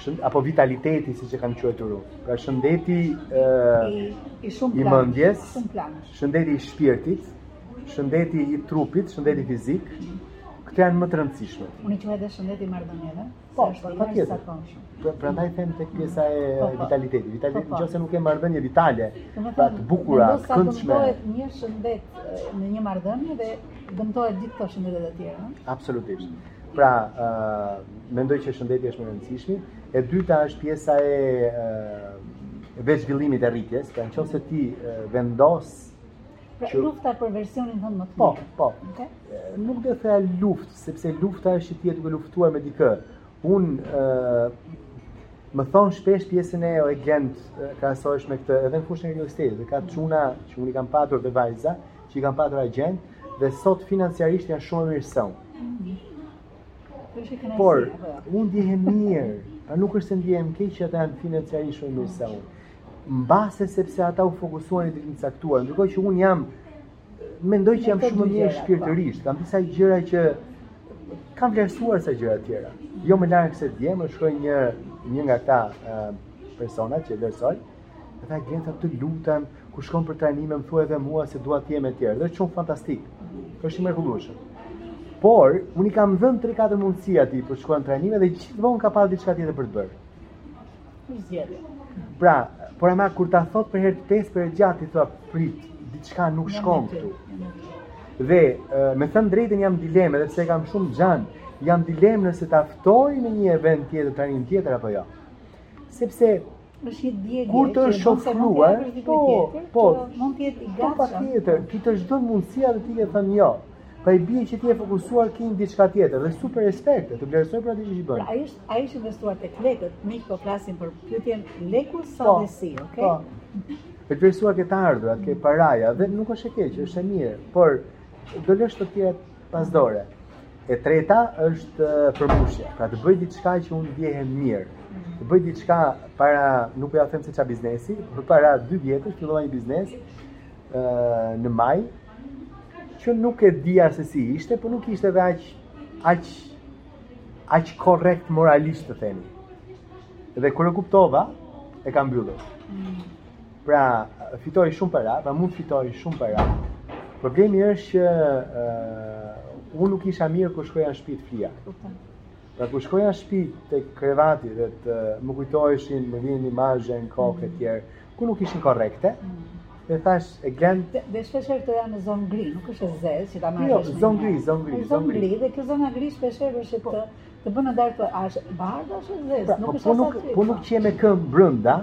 Shënd, apo vitaliteti siç e kam quajtur unë. Pra shëndeti ë i, i, i mendjes, shëndeti i shpirtit, shëndeti i trupit, shëndeti fizik. Këto janë më të rëndësishme. Unë e quaj edhe shëndeti i marrëdhënieve. Po, po, patjetër. Pra, prandaj them tek pjesa e po, po. vitalitetit. Vitaliteti po, po. nëse nuk ke marrëdhënie vitale, pra të bukura, të këndshme. Nëse dëmtohet një shëndet në një marrëdhënie dhe dëmtohen gjithë këto shëndete të tjera. Absolutisht. Pra, uh, mendoj që shëndeti është më rëndësishmi. E dyta është pjesa e uh, vetëzhvillimit e rritjes, pra nëse ti uh, vendos Pra, që... lufta për versionin tënd më të po, mirë. Po, po. Nuk do të thoja luftë, sepse lufta është që ti duke luftuar me dikë. Unë më thonë shpesh pjesën e e Genti krahasohesh me këtë edhe në fushën e real estate dhe ka çuna që unë kam patur dhe vajza që i kam patur agjentë dhe sot financiarisht janë shumë mirë se unë. Por, unë ndihem mirë, pra nuk është se ndihem keq që ata janë financiarisht shumë mirë se unë. Mbase sepse ata u fokusuan në diçka të caktuar, ndërkohë që unë jam mendoj që jam shumë më mirë shpirtërisht, kam disa gjëra që kam vlerësuar sa gjëra të tjera. Jo më larg se dje, më shkroi një një nga këta persona që vlerësoj, dhe tha Genti të lutem, ku shkon për trajnime, më thuaj edhe mua se dua të jem etj. Dhe është shumë fantastik. Është i mrekullueshëm. Por, unë i kam dhënë 3-4 mundësi atij për të shkuar në trajnime dhe gjithmonë ka pasur diçka tjetër për të bërë. Kush zgjedh? Pra, por ama kur ta thotë për herë të pestë përgjigje ti thua prit, diçka nuk shkon këtu. Dhe me thënë të drejtën jam në dilemë edhe pse e kam shumë xhan, jam në dilemë nëse ta ftoj në një event tjetër tani në tetor apo jo. Sepse është një zgjedhje kur të është ofruar, po, po, mund të jetë i po, gatshëm. Po patjetër, ty t'u dha mundësia dhe ti ke thënë jo. Pra i bie që ti je fokusuar te një diçka tjetër dhe super respekt, të vlerësoj për atë që bën. Pra ai është ai është investuar tek lekët, meqë po flasim për pyetjen leku sa po, dhe si, okay? Po. Është vlerësuar te të ardhurat, te paraja dhe nuk është e keq, është e mirë, por do lësh të tjerat pas dore. E treta është përmbushja, pra të bëj diçka që unë ndjehem mirë. Të bëj diçka para, nuk po e them se ça biznesi, por para 2 vjetësh fillova një biznes në maj, që nuk e dija se si ishte, por nuk ishte dhe aq aq aq korrekt moralisht të themi. Dhe kur e kuptova, e kam mbyllur. Pra, fitoja shumë para, pra mund të fitoja shumë para. Problemi është që uh, unë nuk isha mirë kur shkoja në shtëpi të flija. Dhe kur shkoja në shpi te krevati dhe të më kujtoheshin, më vinin imazhe në kokë të tjerë, ku nuk ishin korrekte, dhe thashë e glen... Dhe, dhe shpeshherë janë në zonë gri, nuk është e zezë, që ta marrë jo, është zonë gri, zonë gri, zonë gri. Dhe kjo zonë gri shpeshherë është po, të, të bën ndarjet, është e bardhë, është e zezë, pra, nuk po, është po, nuk, po nuk qe me këmbë brenda,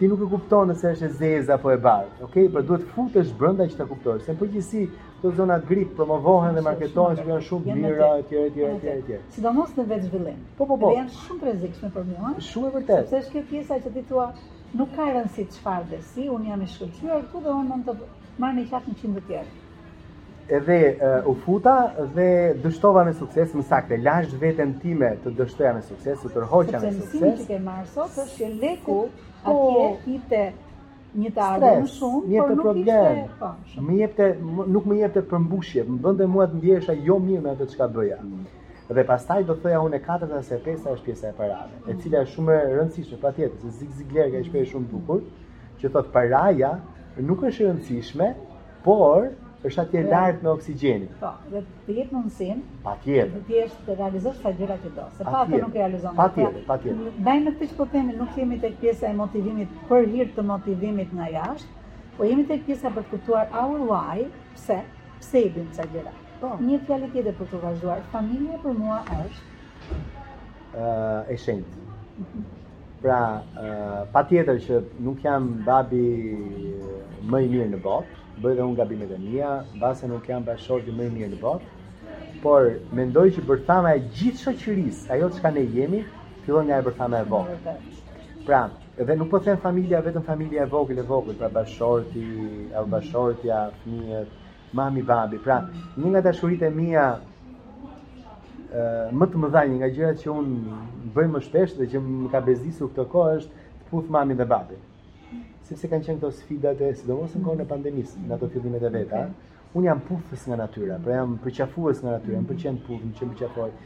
ti nuk e kupton nëse është e zezë apo e bardhë, okay? pra duhet të futesh brenda që ta kuptosh, se në përgjithësi Këto zona gri promovohen dhe marketohen që janë shumë të mira etj etj etj etj. Sidomos në vetë zhvillim. Po po po. Dhe janë shumë të rrezikshme për mua. Shumë e vërtetë. Sepse është kjo pjesa që ti thua nuk ka rëndësi çfarë dhe si, un jam i shkëlqyer këtu dhe un mund të marr në qafë njëqind të tjerë. Edhe uh, u futa dhe dështova me sukses, më saktë, lashë veten time të dështoja me sukses, u tërhoqa me sukses. Sepse mësimi që ke marrë sot është që leku po. atje i te Një të ardhur shumë, nuk ishte problem. Më jepte nuk më jepte përmbushje, më bënte mua të ndjehesha jo mirë me atë çka bëja. Mm. Dhe pastaj do thoja unë e katërta ose e pesta është pjesa e parave, e cila është shumë e rëndësishme, patjetër, se Zig Ziglar e ka shprehur shumë bukur, që thotë paraja nuk është e rëndësishme, por është atje lart me oksigjenin. Po, dhe të jep mundësinë. Patjetër. Të thjesht të realizosh ca gjëra që do, se pa atë nuk i realizon. Patjetër, pra, patjetër. Ndaj në këtë që po themi, nuk jemi tek pjesa e motivimit për hir të motivimit nga jashtë, po jemi tek pjesa për të kuptuar our why, pse, pse i bëjmë ca gjëra. Po. Një fjalë tjetër për të vazhduar, familja për mua është e shenjtë. Pra, patjetër që nuk jam babi më i mirë në botë, bëj dhe unë gabimet e mia, mbase nuk jam bashkëshorti më i mirë në botë, por mendoj që bërthama e gjithë shoqërisë, ajo çka ne jemi, fillon nga ajo bërthama e vogël. Pra, edhe nuk po them familja, vetëm familja e vogël e vogël, pra bashkëshorti, bashkëshortja, fëmijët, Mami Babi, pra, një nga dashuritë e mia më të mëdha, një nga gjërat që un bëj më shpesh dhe që më ka bezdisur këtë kohë është të puth mamin dhe babin. Sepse kanë qenë këto sfidat e sidomos në kohën e pandemisë, në ato fillimet e veta. Un jam puthës nga natyra, pra jam përqafues nga natyra, më pëlqen të puth, më pëlqen të përqafoj.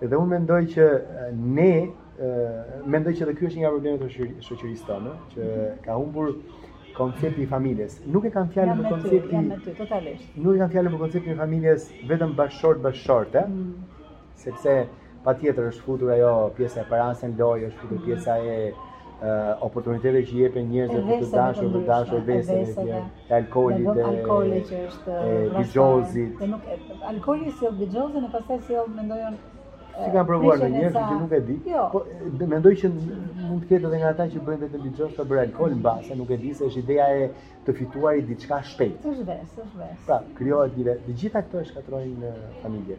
Dhe unë mendoj që ne mendoj që dhe ky është një nga problemet e shoqërisë tonë, që ka humbur koncepti i familjes. Nuk e kanë fjalën për konceptin. Jam me ty, totalisht. Nuk e kam fjalën për konceptin e familjes vetëm bashkëshort bashkëshorte, mm. sepse patjetër është futur ajo pjesa e parasë në lojë, është futur mm. pjesa e oportuniteteve që u jepen njerëzve për të dashur, të dashur veseve e tjera, të alkoolit dhe alkooli që është e bixhozit. Dhe nuk alkooli sjell bixhozin e pastaj sjell mendojën S'i kam provuar, njerëz që nuk e di. Jo. Po mendoj që mund të ketë edhe nga ata që bëjnë vetëm bixhoz pa bërë alkool mbase, nuk e di se është ideja e të fituarit diçka shpejt. Është ves, është ves. Pra, krijohet një ves, të gjitha këto e shkatërrojnë një familje.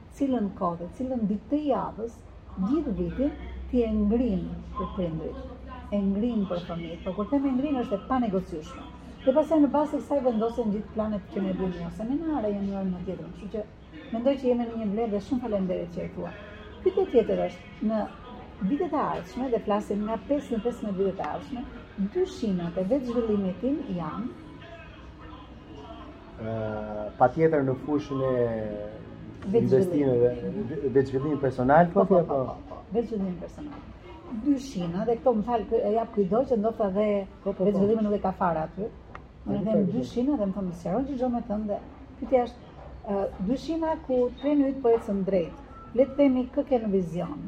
Cilën kohë dhe cilën ditë të javës, gjithë vitin, ti e ngrin për prindrit, e ngrin për fëmijët, por kur them e ngrin është e panegociueshme. Dhe pastaj në bazë të kësaj vendosen gjithë planet që ne bëjmë ose seminaret janë në orën e tjetër. Kështu që mendoj që jemi në një vlerë dhe shumë faleminderit që e thua. Pyetja tjetër është në vitet e ardhshme dhe flasim nga 5 në 15 vitet e ardhshme, dy shinat e vetëzhvillimit tim janë patjetër në fushën e investimeve, vetëzhvillim personal, po, po, po, po, vetëzhvillim personal. Dy shina, dhe këto më fal, e jap kujdo që ndoshta dhe vetëzhvillimin nuk e ka fare aty, kur them dy shina domethënë, sqaroj që domethënë dhe, këtë jashtë, dy shina ku treni yt po ecën drejtë, le të themi kë ke në vizion,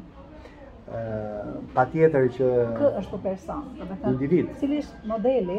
patjetër që... Kë është për person, individ. Cili është modeli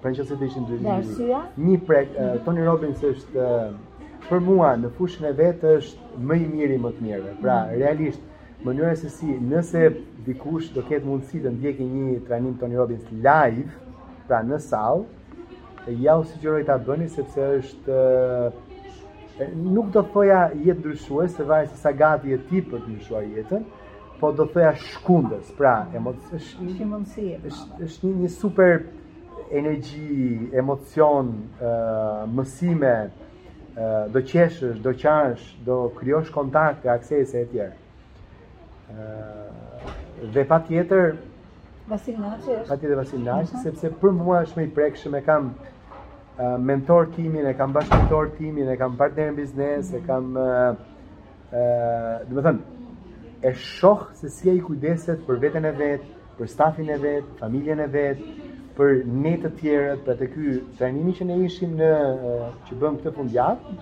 Për në qoftë se të ishin dy një. Arsyeja? Një prek uh, Tony Robbins është uh, për mua në fushën e vet është më i miri më të mirëve. Pra, mm. realisht mënyra se si nëse dikush do ketë mundësi të ndjekë një trajnim Tony Robbins live, pra në sallë, jua sugjeroj ta bëni sepse është nuk do të thoja jetëndryshues, se varet se sa gati je ti për të ndryshuar jetën, Po do thoja shkundës, pra, emocion është një mundësi. Është është një, një super energji, emocion, ë uh, mësime, ë uh, do qeshësh, do qash, do krijosh kontakte, aksese etj. ë uh, Dhe patjetër, Vasil Naçi është. Patjetër Vasil Naçi, mhm. sepse për mua është më i prekshëm e kam uh, mentor timin, e kam bashkëpunëtor timin, e kam partner në biznes, e kam uh, domethënë e shoh se si ai kujdeset për veten e vet, për stafin e vet, familjen e vet, për ne të tjerët, pra te ky trajnimi që ne ishim në që bëmë këtë fundjavë.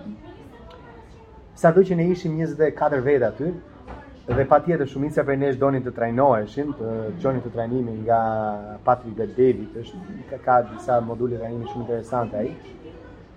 Sado që ne ishim 24 veta aty, dhe patjetër shumica prej nesh donin të trajnoheshin, të shkonin te trajnimi nga Patrick Bet-David, është ka, ka disa module trajnimi shumë interesante ai.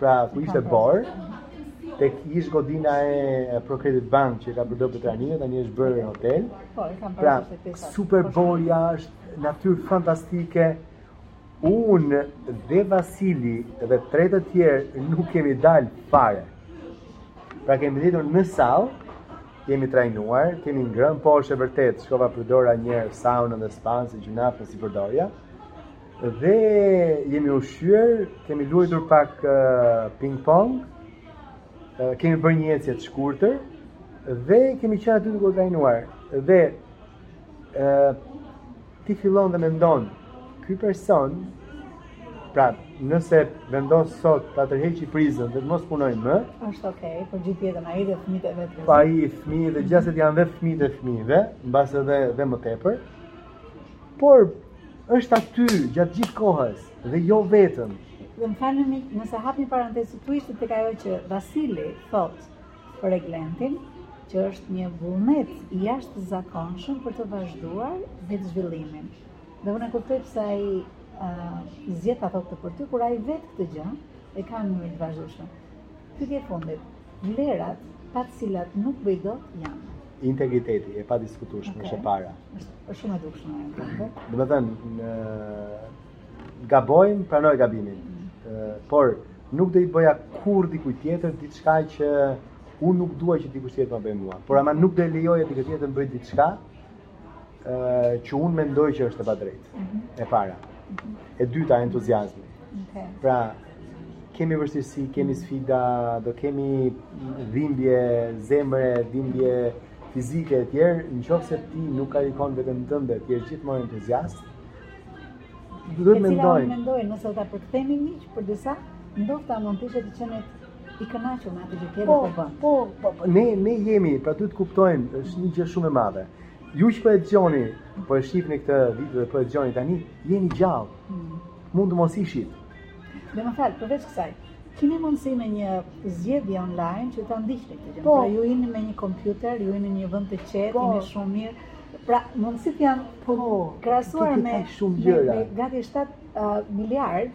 Pra, kur ishte borë, tek ish godina e Procredit Bank që ka përdorur për trajnime, tani është bërë një hotel. Po, e kam pra, parë pra, super. Borja është natyrë fantastike. Unë dhe Vasili dhe tre të tjerë nuk kemi dalë fare. Pra kemi ndenjur në sallë, jemi trajnuar, kemi ngrënë, po është e vërtetë, shkova përdora një herë saunën dhe spa-në se gjynah mos i përdorja. Dhe jemi ushqyer, kemi luajtur pak ping pong, kemi bërë një ecje të shkurtër dhe kemi qenë aty duke trajnuar. Dhe ë ti fillon dhe mendon ky person pra nëse vendos sot ta tërheqë prizën dhe të mos punojë më është ok për gjithë jetën ai dhe fëmijët e vet po ai fëmijë dhe gjasat janë edhe fëmijët e fëmijëve mbase edhe dhe më tepër Por është aty gjatë gjithë kohës dhe jo vetëm. Dhe më falni nëse hap një parantezë këtu ishte tek ajo që Vasili thotë për Eglentin, që është një vullnet i jashtëzakonshëm për të vazhduar vetëzhvillimin. Dhe unë e kuptoj pse ai uh, zgjedh ta thotë për ty, kur ai vetë këtë gjë, e ka në mënyrë të vazhdueshme. Pyetja e fundit, Vlerat pa të cilat nuk bëj dot janë. Integriteti e padiskutueshme është e para. Është shumë e dukshme. Domethënë, gabojmë, pranoj gabimin. Mm. Por nuk do i bëja kurrë dikujt tjetër diçka që unë nuk dua që dikush tjetër të ma bëjë mua. Por ama nuk do e lejoja dikujt tjetër të bëjë diçka që unë mendoj që është e padrejtë. Mm -hmm. E para. Mm -hmm. E dyta entuziazmi. Okay. Pra kemi vështirësi, kemi sfida, do kemi dhimbje zemre, dhimbje fizike e tjera, në qoftë se ti nuk karikon veten tënde, të jesh gjithmonë entuziast, duhet me ndojnë. E cila mendoj, nëse ta përkthenim për disa, ndoshta mund të ishte të qenit i kënaqur me atë që ke dhe po, po bën. Po, po, po, ne ne jemi, pra duhet të kuptojmë, është një gjë shumë e madhe. Ju që po e dëgjoni, po e shihni këtë video dhe po e dëgjoni tani, jeni gjallë. Hmm. Mund të mos ishit. Dhe më fal, përveç kësaj, keni mundësi me një zgjedhje online që ta ndiqni këtë gjë. Po, pra, ju jeni me një kompjuter, ju jeni në një vend të qetë, po. jeni shumë mirë. Pra, mundësitë janë po, krahasuar me, me, me gati 7 uh, miliard,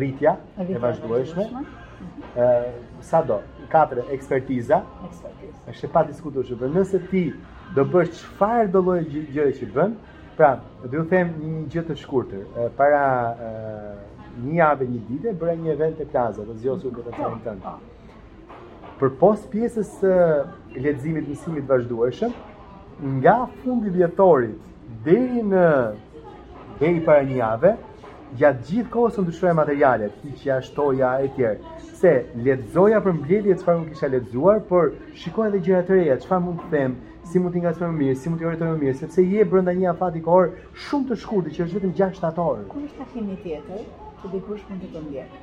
rritja e vazhdueshme, sado, katër, ekspertiza, është e padiskutueshme nëse ti do bësh çfarëdolloj gjëje që bënë, pra, do ju them një gjë të shkurtër, para një jave një dite, bëra një event te Plaza, dhe zjo su këtë të të të të Përpos pjesës së leximit, mësimit të vazhdueshëm, nga fundi i dhjetorit, deri në, deri para një jave, Gjatë gjithë kohës unë ndryshoja materialet, hiqja, shtoja etj. Se lexoja përmbledhje çfarë mund të kisha lexuar, por shikoja edhe gjëra të reja, çfarë mund të them, si mund t'i ngacmoj më mirë, si mund t'i orientoj më mirë, sepse je brenda një afati kohor shumë të shkurtër që është vetëm 6 7 orë. Ku është takimi tjetër që dikush mund të të ndjekë?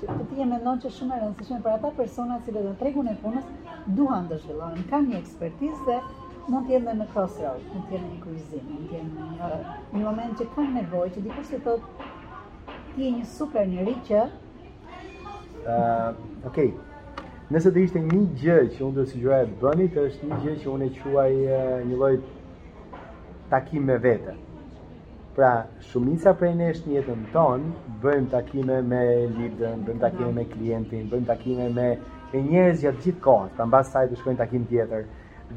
Që ti e mendon që është shumë e rëndësishme për ata persona të cilët në tregun e punës duan të zhvillohen, kanë një ekspertizë dhe mund të jenë në crossroad, mund të jenë në një kryqëzim, mund të jenë në një, një moment që kanë nevojë që dikush të thotë ti je një super njeri që ë uh, okay. Nëse të ishte një gjë që unë do të sugjeroja të bëni, është një gjë që unë e quaj uh, një lloj takimi me veten. Pra, shumica prej nesh në jetën tonë bëjmë takime me lidën, bëjmë takime me klientin, bëjmë takime me me njerëz gjatë gjithë kohës, pra mbas saj të shkojmë në takim tjetër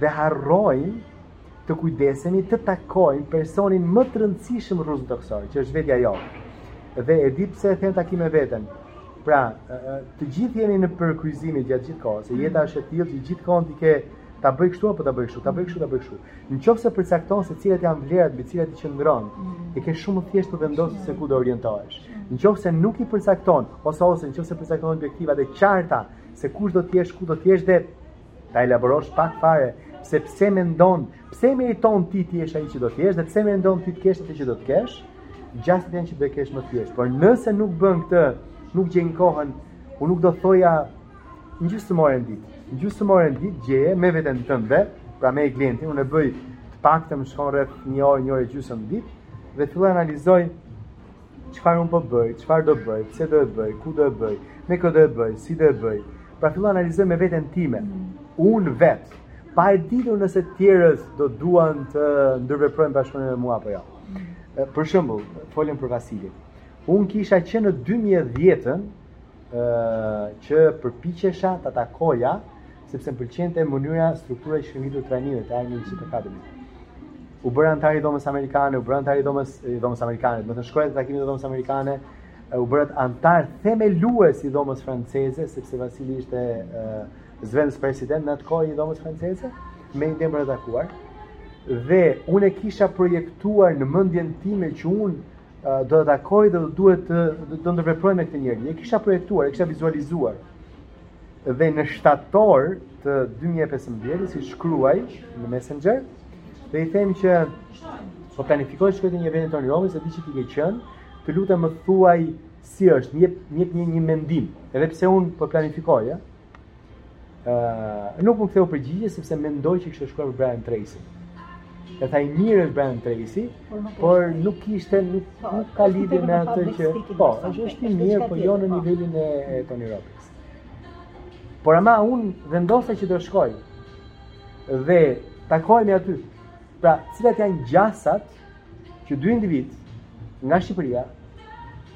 dhe harrojmë të kujdesemi të takojmë personin më të rëndësishëm në rruzullin tokësor, që është vetja jonë. Dhe e di pse e them takim me veten. Pra, të gjithë jemi nëpër kryqëzime gjatë gjithë kohës. Jeta është e tillë që gjithë kohën ti ke Ta bëj kështu apo ta bëj kështu, ta bëj kështu, ta bëj kështu. Në qofë se përcakton se cilat janë vlerat mbi cilat ti qëndron, mm. e ke shumë më thjesht të vendosësh se ku do orientohesh. Në qofë se nuk i përcakton, ose ose në qofë se përcakton objektiva të qarta se kush do t'jesh, ku do t'jesh dhe ta elaborosh pak fare se pse mendon, pse meriton ti t'jesh ai që do t'jesh dhe pse mendon ti t'kesh atë që do t'kesh, gjasat janë që do t'kesh më thjesht. Por nëse nuk bën këtë, nuk gjen kohën, u nuk do thoja Gjysëm ore në ditë. Gjysëm ore në ditë gjeje me veten tënde, pra me Glentin, unë e bëj të paktën më shkon rreth një orë, një orë e gjysëm në ditë dhe të filloj analizoj çfarë un po bëj, çfarë do bëj, pse do e bëj, ku do e bëj, me kë do e bëj, si do e bëj. Pra filloj analizoj me veten time. Un vet, pa e ditur nëse të tjerët do duan të ndërveprojnë bashkëpunojnë me mua apo jo. Për shembull, folëm për Vasilin. Un kisha që në 2010-ën që përpiqesha ta takoja sepse më pëlqente mënyra struktura që kishte ngritur trajnimet të Army Leadership Academy. U bëra anëtar i dhomës amerikane, u bëra anëtar i dhomës i dhomës amerikane, do të shkoja në takimin e dhomës amerikane, u bëra anëtar themelues i dhomës franceze sepse Vasili ishte zvendës president në atë kohë i dhomës franceze me idenë për të takuar. Dhe unë e kisha projektuar në mendjen time që unë do të takoj dhe do duhet të do ndërveproj me këtë njeri. E kisha projektuar, e kisha vizualizuar. Dhe në shtator të 2015-s i shkruaj në Messenger dhe i them që po planifikoj shkoj te një event i Tony Robbins, se e di që ti ke qenë, të lutem më thuaj si është, një një një, një mendim, edhe pse un po planifikoj, ëh. Uh, nuk më ktheu përgjigje sepse mendoi që kisha shkruar për Brian Tracy. E tha i mirë është Brian Tracy, por nuk, por nuk kishte nuk, po, nuk ka lidhje me atë që po, është është i mirë, por jo në po. nivelin e, e Tony Robbins. Por ama un vendosa që të shkoj dhe takohemi aty. Pra, cilat janë gjasat që dy individ nga Shqipëria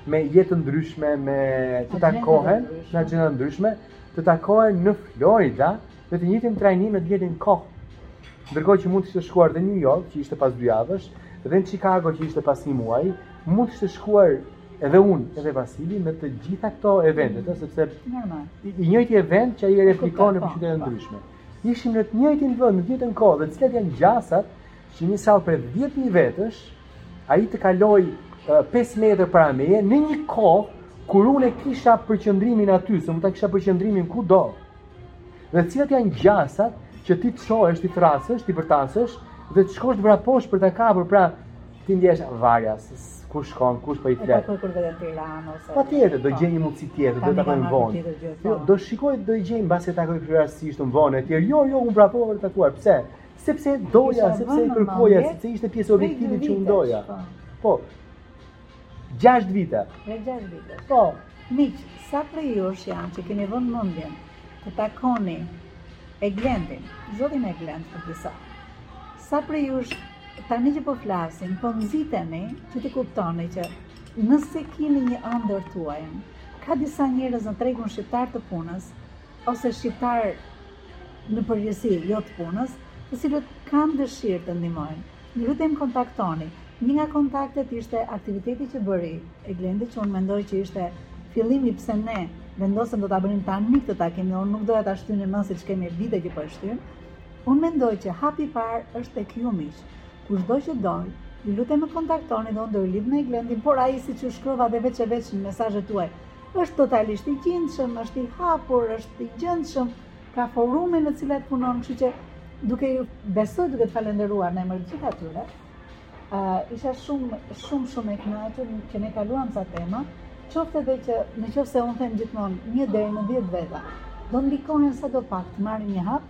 me jetë të ndryshme, me të takohen, në agjenda të ndryshme, të takohen në Florida në të njëjtin trajnim në të njëjtën kohë. Ndërkohë që mund të ishte shkuar në New York, që ishte pas dy javësh, dhe në Chicago që ishte pas një muaji, mund të ishte shkuar edhe unë, edhe Vasili në të gjitha këto evente, të, sepse normal. I, i njëjti event që ai e replikon në po, qytete po. ndryshme. Ishim në të njëjtin vend, në të njëjtën kohë, dhe cilat janë gjasat që në një sallë prej 10000 vetësh ai të kalojë 5 metër para meje në një kohë kur unë kisha përqendrimin aty, se mund ta kisha përqendrimin kudo. Dhe cilat janë gjasat që ti të shohësh, ti të thërrasësh, ti bërtasësh dhe të shkosh të vraposh për ta kapur, pra ti mund të thuash varja se ku shkon, kush po i flet. Po kur vjen në Tiranë ose. Patjetër do po. gjej një mundësi tjetër, do ta bëjmë vonë. Jo, po. do shikoj do i gjej mbase takoj rastësisht më vonë etj. Jo, jo, unë vrapova për ta takuar. Pse? Sepse doja, sepse e kërkoja, sepse ishte pjesë e objektivit që unë doja. Po. 6 po. vite. Prej 6 vite. Po. Miq, sa prej jush janë që keni vënë mendjen të takoni Eglendin, zotin Eglend për disa. Sa prej jush tani që po flasim, po nxiteni që të kuptoni që nëse keni një ëndërr tuajën, ka disa njerëz në tregun shqiptar të punës, ose shqiptar në përgjithësi jo të punës, të cilët kanë dëshirë të ndihmojnë. Ju lutem kontaktoni. Një nga kontaktet ishte aktiviteti që bëri Eglendi, që unë mendoj që ishte fillimi pse ne vendosëm do ta bënim tani këtë takim dhe unë nuk doja ta shtynim më siç kemi vite që po e shtyjmë. Unë mendoj që hapi i parë është tek ju miq. Kushdo që don, ju lutem më kontaktoni dhe unë do ju lidh me Eglendin, por ai siç ju shkrova dhe veç e veç në mesazhet tuaj, është totalisht i gjendshëm, është i hapur, është i gjendshëm, ka forume në cilat punon, kështu që duke ju besoj duke të falënderuar në emër të gjithë atyre. Ë uh, isha shumë shumë shumë e kënaqur që ne kaluam ca tema, qoftë edhe që në qoftë se unë them gjithmonë një deri në 10 veta, do ndikohen sado pak të marrin një hap,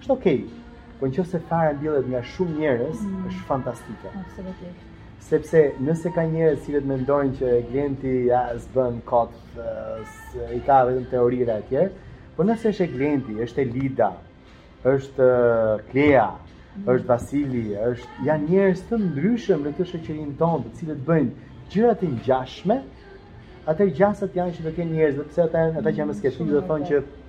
Është ok, po në qoftë se fara mbillet nga shumë njerëz, mm. është fantastike. Absolutisht. Sepse nëse ka njerëz të cilët mendojnë që Eglendi ja, s'bën kot, i ka vetëm teorira e tjera, po nëse është Eglendi, është Elida, është Klea, mm. është Vasili, është janë njerëz të ndryshëm në këtë shoqërinë tonë, të cilët bëjnë gjëra të ngjashme, atëherë gjasat janë që do të kenë njerëz, sepse ata ata që janë më skeptikë do thonë që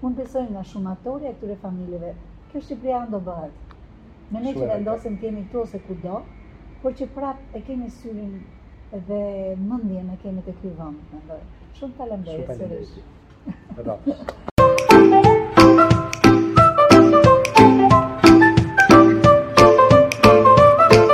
Unë besoj nga shumatorja e këtyre familjeve, kjo Shqipëria jonë do bëhet. Me ne që vendosëm të jemi këtu ose kudo, por që prapë e kemi syrin dhe mendjen e kemi te ky vend, mendoj. Shumë faleminderit sërish. Shumë faleminderit.